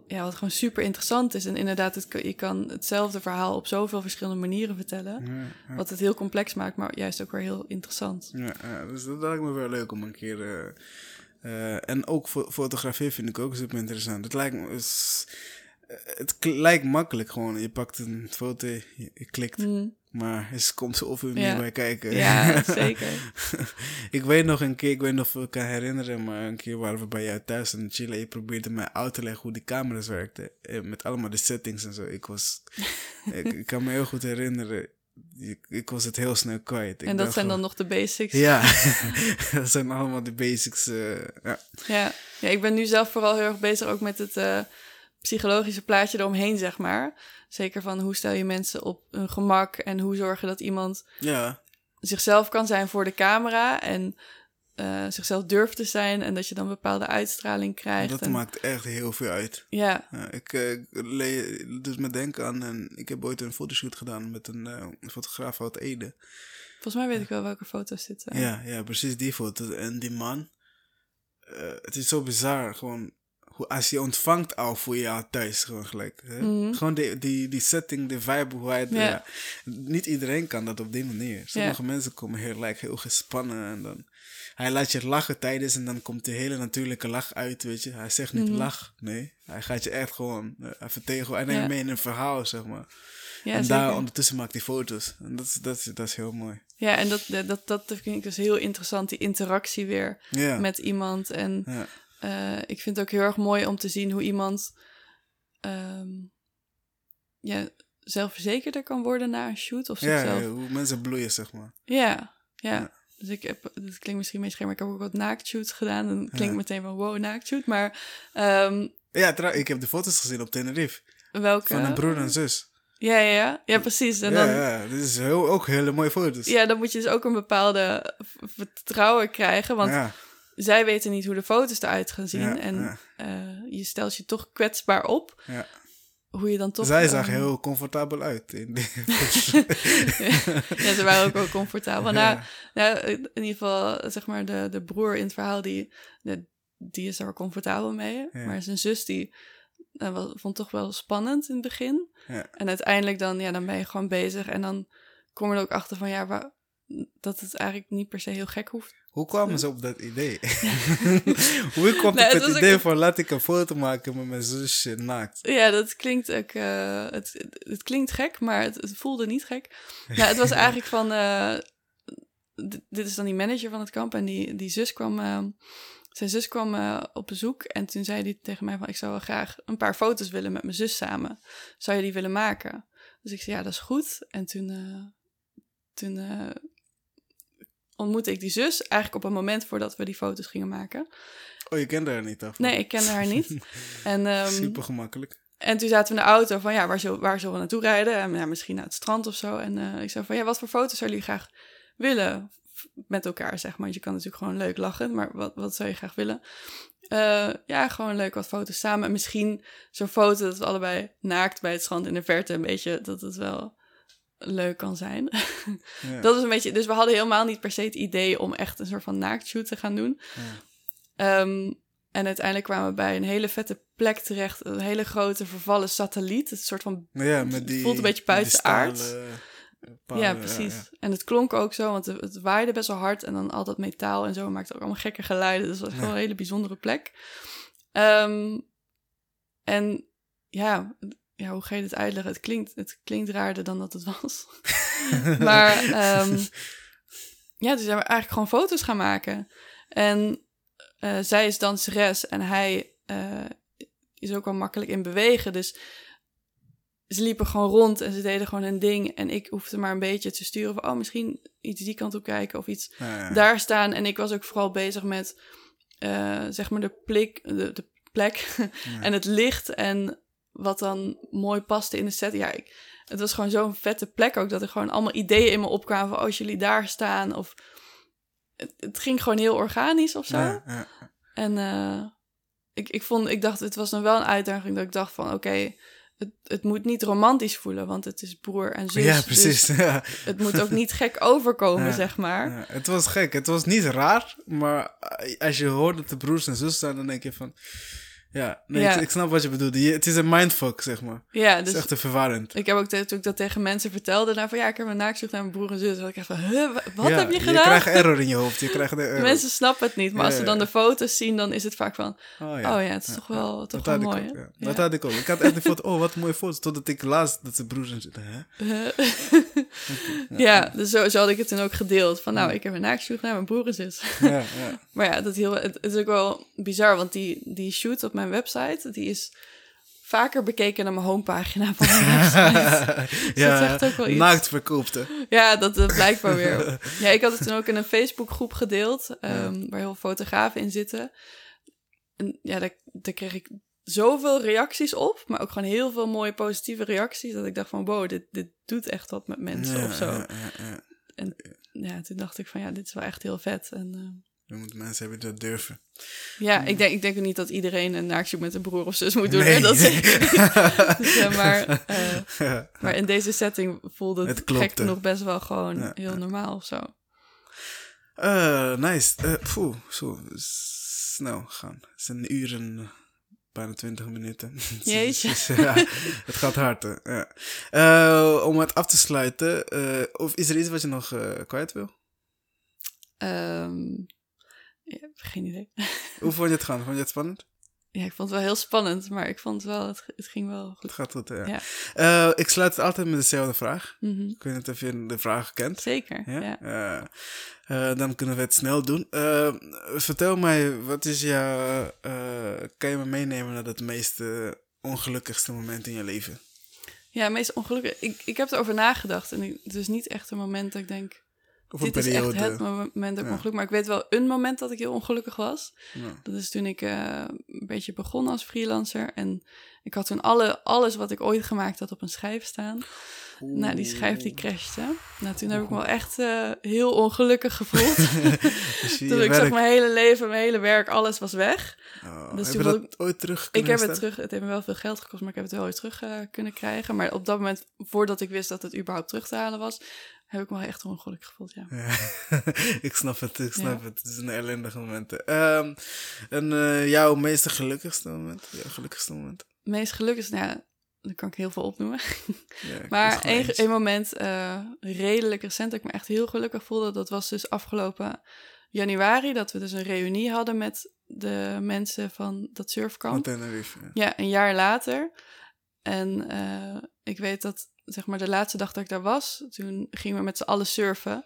A: Ja, wat gewoon super interessant is. En inderdaad, het, je kan hetzelfde verhaal op zoveel verschillende manieren vertellen.
B: Ja.
A: Wat het heel complex maakt, maar juist ook weer heel interessant.
B: Ja, dus dat lijkt me wel leuk om een keer. eh, eh, en ook fo- fotografie vind ik ook super interessant. Het lijkt me. is- het lijkt makkelijk gewoon. Je pakt een foto, je, je klikt.
A: Mm.
B: Maar er komt zoveel meer bij kijken.
A: Ja, zeker.
B: ik weet nog een keer, ik weet nog of ik kan herinneren, maar een keer waren we bij jou thuis in Chile. Je probeerde mij uit te leggen hoe die camera's werkten. eh, Met allemaal de settings en zo. Ik was, ik, ik kan me heel goed herinneren. Ik, ik was het heel snel kwijt. Ik
A: en dat zijn dan nog de basics.
B: Ja, dat zijn allemaal de basics. eh, ja.
A: Ja. ja, ik ben nu zelf vooral heel erg bezig ook met het eh, psychologische plaatje eromheen, zeg maar. Zeker van hoe stel je mensen op hun gemak en hoe zorgen dat iemand
B: ja,
A: zichzelf kan zijn voor de camera en eh, zichzelf durft te zijn en dat je dan bepaalde uitstraling krijgt.
B: dat
A: en-
B: maakt echt heel veel uit.
A: Ja,
B: ik le- dus me denken aan, en ik heb ooit een fotoshoot gedaan met een eh, fotograaf uit Ede.
A: volgens mij weet ik wel welke foto's dit zijn.
B: Ja, ja, precies die foto. En die man, het is zo bizar, gewoon, hoe, als je ontvangt al voel je je al thuis, gewoon gelijk. Hè?
A: Mhm.
B: Gewoon die, die, die setting, de vibe, hoe hij het,
A: ja.
B: Niet iedereen kan dat op die manier. Sommige mensen komen heel, like, heel gespannen en dan... Hij laat je lachen tijdens en dan komt de hele natuurlijke lach uit, weet je. Hij zegt niet
A: Mhm.
B: lach, nee. Hij gaat je echt gewoon, uh, hij vertegel, hij neemt mee in een verhaal, zeg maar.
A: Ja,
B: en daar ondertussen maakt hij foto's. En dat is, dat is, dat is heel mooi.
A: Ja, en dat, dat, dat vind ik dus heel interessant, die interactie weer
B: Ja.
A: met iemand. En
B: ja.
A: Eh, ik vind het ook heel erg mooi om te zien hoe iemand ehm, ja, zelfverzekerder kan worden na een shoot. Of
B: Ja,
A: zichzelf.
B: ja, hoe mensen bloeien, zeg maar.
A: Ja, ja.
B: Ja.
A: Dus ik heb, dat klinkt misschien een beetje maar ik heb ook wat naaktshoots gedaan. Dan klinkt
B: Ja.
A: meteen van wow, naaktshoot. Maar ehm,
B: Ja, trouw, ik heb de foto's gezien op Tenerife.
A: welke?
B: Van een broer en zus.
A: Ja, ja, ja. Ja, precies. En
B: ja,
A: dan,
B: ja, dit is heel, ook hele mooie foto's.
A: ja, dan moet je dus ook een bepaalde vertrouwen krijgen. Want
B: ja,
A: zij weten niet hoe de foto's eruit gaan zien.
B: Ja,
A: en
B: ja.
A: eh, je stelt je toch kwetsbaar op.
B: ja.
A: Hoe je dan toch...
B: Zij zag heel comfortabel uit. In die
A: ja, ze waren ook wel comfortabel. Nou,
B: Ja.
A: nou, in ieder geval, zeg maar, de, de broer in het verhaal, die, de, die is er comfortabel mee. Maar zijn zus, die eh, wel- vond toch wel spannend in het begin.
B: Ja.
A: En uiteindelijk dan, ja, dan ben je gewoon bezig. En dan kom je er ook achter van, ja, wa- dat het eigenlijk niet per se heel gek hoeft.
B: Hoe kwamen ze op dat idee? Hoe kwam op
A: het
B: het
A: was ook
B: idee van laat ik een foto maken met mijn zusje naakt?
A: Ja, dat klinkt ook. eh, het, het klinkt gek, maar het, het voelde niet gek. Nou, het was eigenlijk van. eh, dit is dan die manager van het kamp. En die, die zus kwam. eh, zijn zus kwam op bezoek. En toen zei hij tegen mij: van, Ik zou wel graag een paar foto's willen met mijn zus samen. Zou je die willen maken? Dus ik zei: Ja, dat is goed. En toen. toen ontmoette ik die zus eigenlijk op een moment voordat we die foto's gingen maken.
B: Oh, je kende haar niet af?
A: Nee, ik kende haar niet. En, ehm,
B: Super gemakkelijk.
A: en toen zaten we in de auto van, ja, waar zullen, waar zullen we naartoe rijden? En ja, misschien naar het strand of zo. En eh, ik zei van, ja, wat voor foto's zouden jullie graag willen? Met elkaar, zeg maar. Want je kan natuurlijk gewoon leuk lachen, maar wat, wat zou je graag willen? Eh, ja, gewoon leuk wat foto's samen. En misschien zo'n foto dat we allebei naakt bij het strand in de verte een beetje, dat het wel leuk kan zijn.
B: Ja.
A: Dat is een beetje, dus we hadden helemaal niet per se het idee om echt een soort van naaktshoot te gaan doen.
B: Ja.
A: Ehm, en uiteindelijk kwamen we bij een hele vette plek terecht. Een hele grote vervallen satelliet. Het soort van
B: ja, met die,
A: voelt een beetje
B: stalen, eh,
A: ja, precies. En het klonk ook zo, want het, het waaide best wel hard. En dan al dat metaal en zo maakte ook allemaal gekke geluiden. Dus dat was gewoon een hele bijzondere plek. Ehm, en ja, ja, hoe ga je dit uitleggen? Het klinkt, het klinkt raarder dan dat het was. maar ehm, ja, dus zijn we eigenlijk gewoon foto's gaan maken. En eh, zij is danseres en hij eh, is ook wel makkelijk in bewegen. Dus ze liepen gewoon rond en ze deden gewoon hun ding. En ik hoefde maar een beetje te sturen van... oh, misschien iets die kant op kijken of iets
B: Ja,
A: daar staan. En ik was ook vooral bezig met, eh, zeg maar, de, plik, de, de plek en het licht. En wat dan mooi paste in de set. Ja, ik, het was gewoon zo'n vette plek ook... dat er gewoon allemaal ideeën in me opkwamen van... oh, als jullie daar staan of... Het, het ging gewoon heel organisch of zo.
B: Ja, ja.
A: En eh, ik, ik, vond, ik dacht, het was dan wel een uitdaging dat ik dacht van, oké, het, het moet niet romantisch voelen, want het is broer en zus.
B: ja, precies.
A: Dus
B: ja.
A: het moet ook niet gek overkomen,
B: Ja.
A: zeg maar.
B: Ja, het was gek. Het was niet raar, maar als je hoort dat de broers en zus zijn, dan denk je van... Ja, nee,
A: Ja.
B: Ik, ik snap wat je bedoelt. Je- het is een mindfuck, zeg maar.
A: Ja,
B: Het is
A: dus
B: echt te verwarrend.
A: ik heb ook te- toen ik dat tegen mensen vertelde, nou van ja, ik heb een naaktzoek naar mijn broer en zus. Had ik echt van, huh, wat
B: Ja,
A: heb je
B: Je
A: gedaan?
B: krijgt error in je hoofd. Je krijgt de.
A: Mensen snappen het niet, maar als ze dan de foto's zien, dan is het vaak van,
B: Oh
A: oh ja, het is toch wel, toch
B: dat
A: wel mooi.
B: ook. Dat had ik ook. Ik had echt die foto, oh, wat een mooie foto. Totdat ik las dat ze broers en zitten. Hè?
A: ja, dus zo, zo had ik het toen ook gedeeld. Van nou, ik heb een naaktzoek naar mijn broer en zus.
B: Ja, ja.
A: Maar ja, dat heel, het, het is ook wel bizar, want die, die shoot op mijn website, die is vaker bekeken dan mijn homepagina van mijn website.
B: ja,
A: zegt ook wel iets.
B: naakt verkoopt, hè.
A: ja, dat, dat blijkt wel weer. Ja, ik had het toen ook in een Facebookgroep gedeeld, ehm, waar heel veel fotografen in zitten. En ja, daar, daar kreeg ik zoveel reacties op, maar ook gewoon heel veel mooie positieve reacties, dat ik dacht van, wow, dit, dit doet echt wat met mensen
B: ja,
A: of zo.
B: Ja, ja, ja.
A: Ja, toen dacht ik van, ja, dit is wel echt heel vet. En, ehm,
B: Dan moeten mensen hebben die dat durven.
A: Ja, ik denk, ik denk ook niet dat iedereen een naaktzoek met een broer of zus moet doen.
B: Nee.
A: Dat. Dus, ja, maar, eh,
B: Ja.
A: maar in deze setting voelde het,
B: Het
A: gek genoeg best wel gewoon
B: Ja,
A: heel normaal of zo.
B: Eh, nice. Eh poeh, zo snel gaan. Het is een uur en eh, bijna twintig minuten.
A: Jeetje.
B: Dus, ja, het gaat hard. hè. Eh, om het af te sluiten, eh, of is er iets wat je nog eh, kwijt wil?
A: Ehm, ja, geen idee.
B: Hoe vond je het gaan? Vond je het spannend?
A: Ja, ik vond het wel heel spannend, maar ik vond het wel, het, het ging wel goed.
B: Het gaat goed, ja.
A: Ja.
B: Eh, ik sluit het altijd met dezelfde vraag.
A: Mhm.
B: Ik weet niet of je de vraag kent.
A: Zeker,
B: Ja?
A: ja.
B: Eh, eh, dan kunnen we het snel doen. Vertel mij, wat is jouw... kan je me meenemen naar het meest ongelukkigste moment in je leven?
A: Ja, meest ongelukkig. Ik, ik heb erover nagedacht en ik, het is niet echt een moment dat ik denk,
B: Of een
A: dit is
B: periode.
A: echt het moment dat ik
B: Ja.
A: ongelukkig... Maar ik weet wel een moment dat ik heel ongelukkig was.
B: Ja.
A: Dat is toen ik eh, een beetje begon als freelancer. En ik had toen alle, alles wat ik ooit gemaakt had op een schijf staan. Nou, die schijf die crashte. Nou, toen heb ik me wel echt eh, heel ongelukkig gevoeld.
B: Dus
A: toen ik zag
B: werk-
A: mijn hele leven, mijn hele werk, alles was weg.
B: Oh,
A: dus
B: heb
A: toen
B: je dat ooit terug
A: Ik heb het terug, het heeft me wel veel geld gekost, maar ik heb het wel weer terug eh, kunnen krijgen. Maar op dat moment, voordat ik wist dat het überhaupt terug te halen was, heb ik me wel echt ongelukkig gevoeld, ja.
B: Ja, ik snap het, ik snap
A: Ja.
B: het. Het is een ellendige moment. Ehm, en eh, jouw meest gelukkigste moment? Jouw gelukkigste moment?
A: Meest gelukkig, nou ja, daar kan ik heel veel opnoemen.
B: Ja,
A: Maar één, moment, eh, redelijk recent, dat ik me echt heel gelukkig voelde, dat was dus afgelopen januari, dat we dus een reunie hadden met de mensen van dat surfkamp.
B: Tenerife, ja.
A: Ja, een jaar later. En eh, ik weet dat, zeg maar, de laatste dag dat ik daar was, toen gingen we met z'n allen surfen.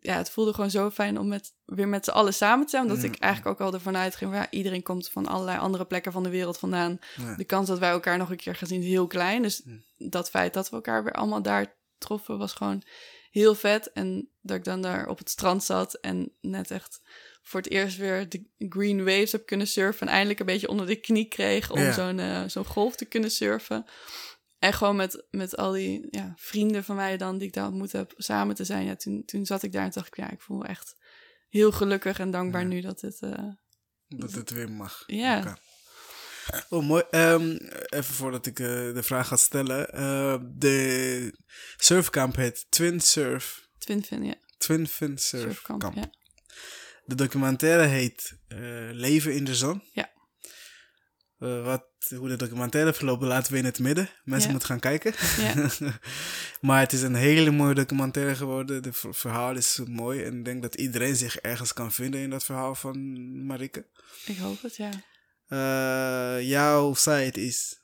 A: Ja, het voelde gewoon zo fijn om met, weer met z'n allen samen te zijn. Omdat ik eigenlijk ook al ervan uitging, ja, iedereen komt van allerlei andere plekken van de wereld vandaan.
B: Ja.
A: De kans dat wij elkaar nog een keer gaan zien is heel klein. Dus dat feit dat we elkaar weer allemaal daar troffen, was gewoon heel vet. En dat ik dan daar op het strand zat en net echt voor het eerst weer de green waves heb kunnen surfen. En eindelijk een beetje onder de knie kreeg om zo'n eh, zo'n golf te kunnen surfen. En gewoon met, met al die ja, vrienden van mij dan, die ik daar ontmoet heb, samen te zijn. Ja, toen, toen zat ik daar en dacht ik, ja, ik voel me echt heel gelukkig en dankbaar
B: Ja.
A: nu dat het... eh,
B: Dat het weer mag.
A: Ja.
B: Oh, mooi. Ehm, even voordat ik eh, de vraag ga stellen. Eh, de surfkamp heet Twin Surf.
A: Twin Fin, ja.
B: Twin Fin
A: Surfkamp, ja.
B: De documentaire heet eh, Leven in de Zon.
A: Ja.
B: Eh, wat, hoe de documentaire verloopt, laten we in het midden. Mensen
A: Ja.
B: moeten gaan kijken.
A: Ja.
B: maar het is een hele mooie documentaire geworden. Het verhaal is mooi. En ik denk dat iedereen zich ergens kan vinden in dat verhaal van Marike.
A: Ik hoop het, ja.
B: Eh, jouw site is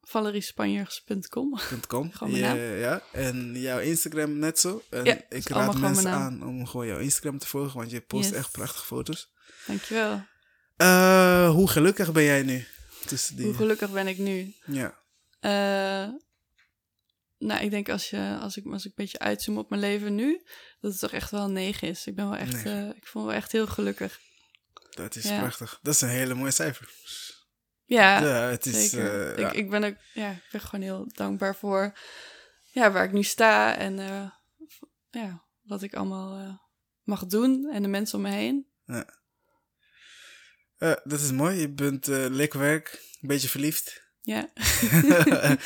A: valeriespanjers.com.
B: .com.
A: Gewoon mijn
B: ja,
A: naam.
B: ja, en jouw Instagram net zo. En
A: Ja,
B: ik raad mensen aan om gewoon jouw Instagram te volgen, want je post
A: Yes.
B: echt prachtige foto's.
A: Dankjewel.
B: Eh, hoe gelukkig ben jij nu? Tussen die,
A: Hoe gelukkig ben ik nu?
B: ja.
A: Eh, nou, ik denk als, je, als, ik, als ik een beetje uitzoom op mijn leven nu, dat het toch echt wel een 9 is. Ik ben wel echt, eh, ik voel me wel echt heel gelukkig.
B: Dat is
A: Ja.
B: prachtig. Dat is een hele mooie cijfer.
A: Ja,
B: ja, het is. eh, ja.
A: ik, ik ben ook, ja, ik ben gewoon heel dankbaar voor ja, waar ik nu sta en ja, wat ik allemaal mag doen en de mensen om me heen.
B: Eh, dat is mooi. Je bent eh, lekker werk, een beetje verliefd.
A: Ja,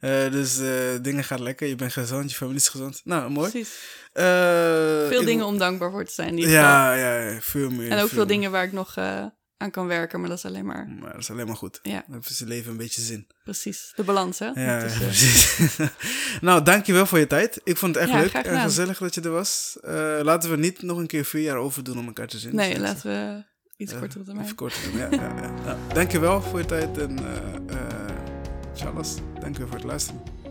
B: Eh, dus dingen gaan lekker. Je bent gezond, je familie is gezond. Nou, mooi.
A: precies. Veel
B: ik-
A: dingen om dankbaar voor te zijn. in ieder geval.
B: Ja, ja, ja, veel meer.
A: En ook veel
B: meer.
A: dingen waar ik nog aan kan werken, maar dat is alleen maar,
B: Maar dat is alleen maar goed.
A: ja,
B: Dan heeft zijn leven een beetje zin.
A: precies. De balans, hè?
B: Ja, precies. nou, dankjewel voor je tijd. Ik vond het echt
A: Ja,
B: leuk en gezellig dat je er was. Laten we niet nog een keer vier jaar over doen om elkaar te zien.
A: nee,
B: Dus,
A: laten we iets
B: eh,
A: korter termijn.
B: Even korter doen, ja. ja, ja. Nou, dankjewel voor je tijd en eh eh Charles, dankjewel voor het luisteren.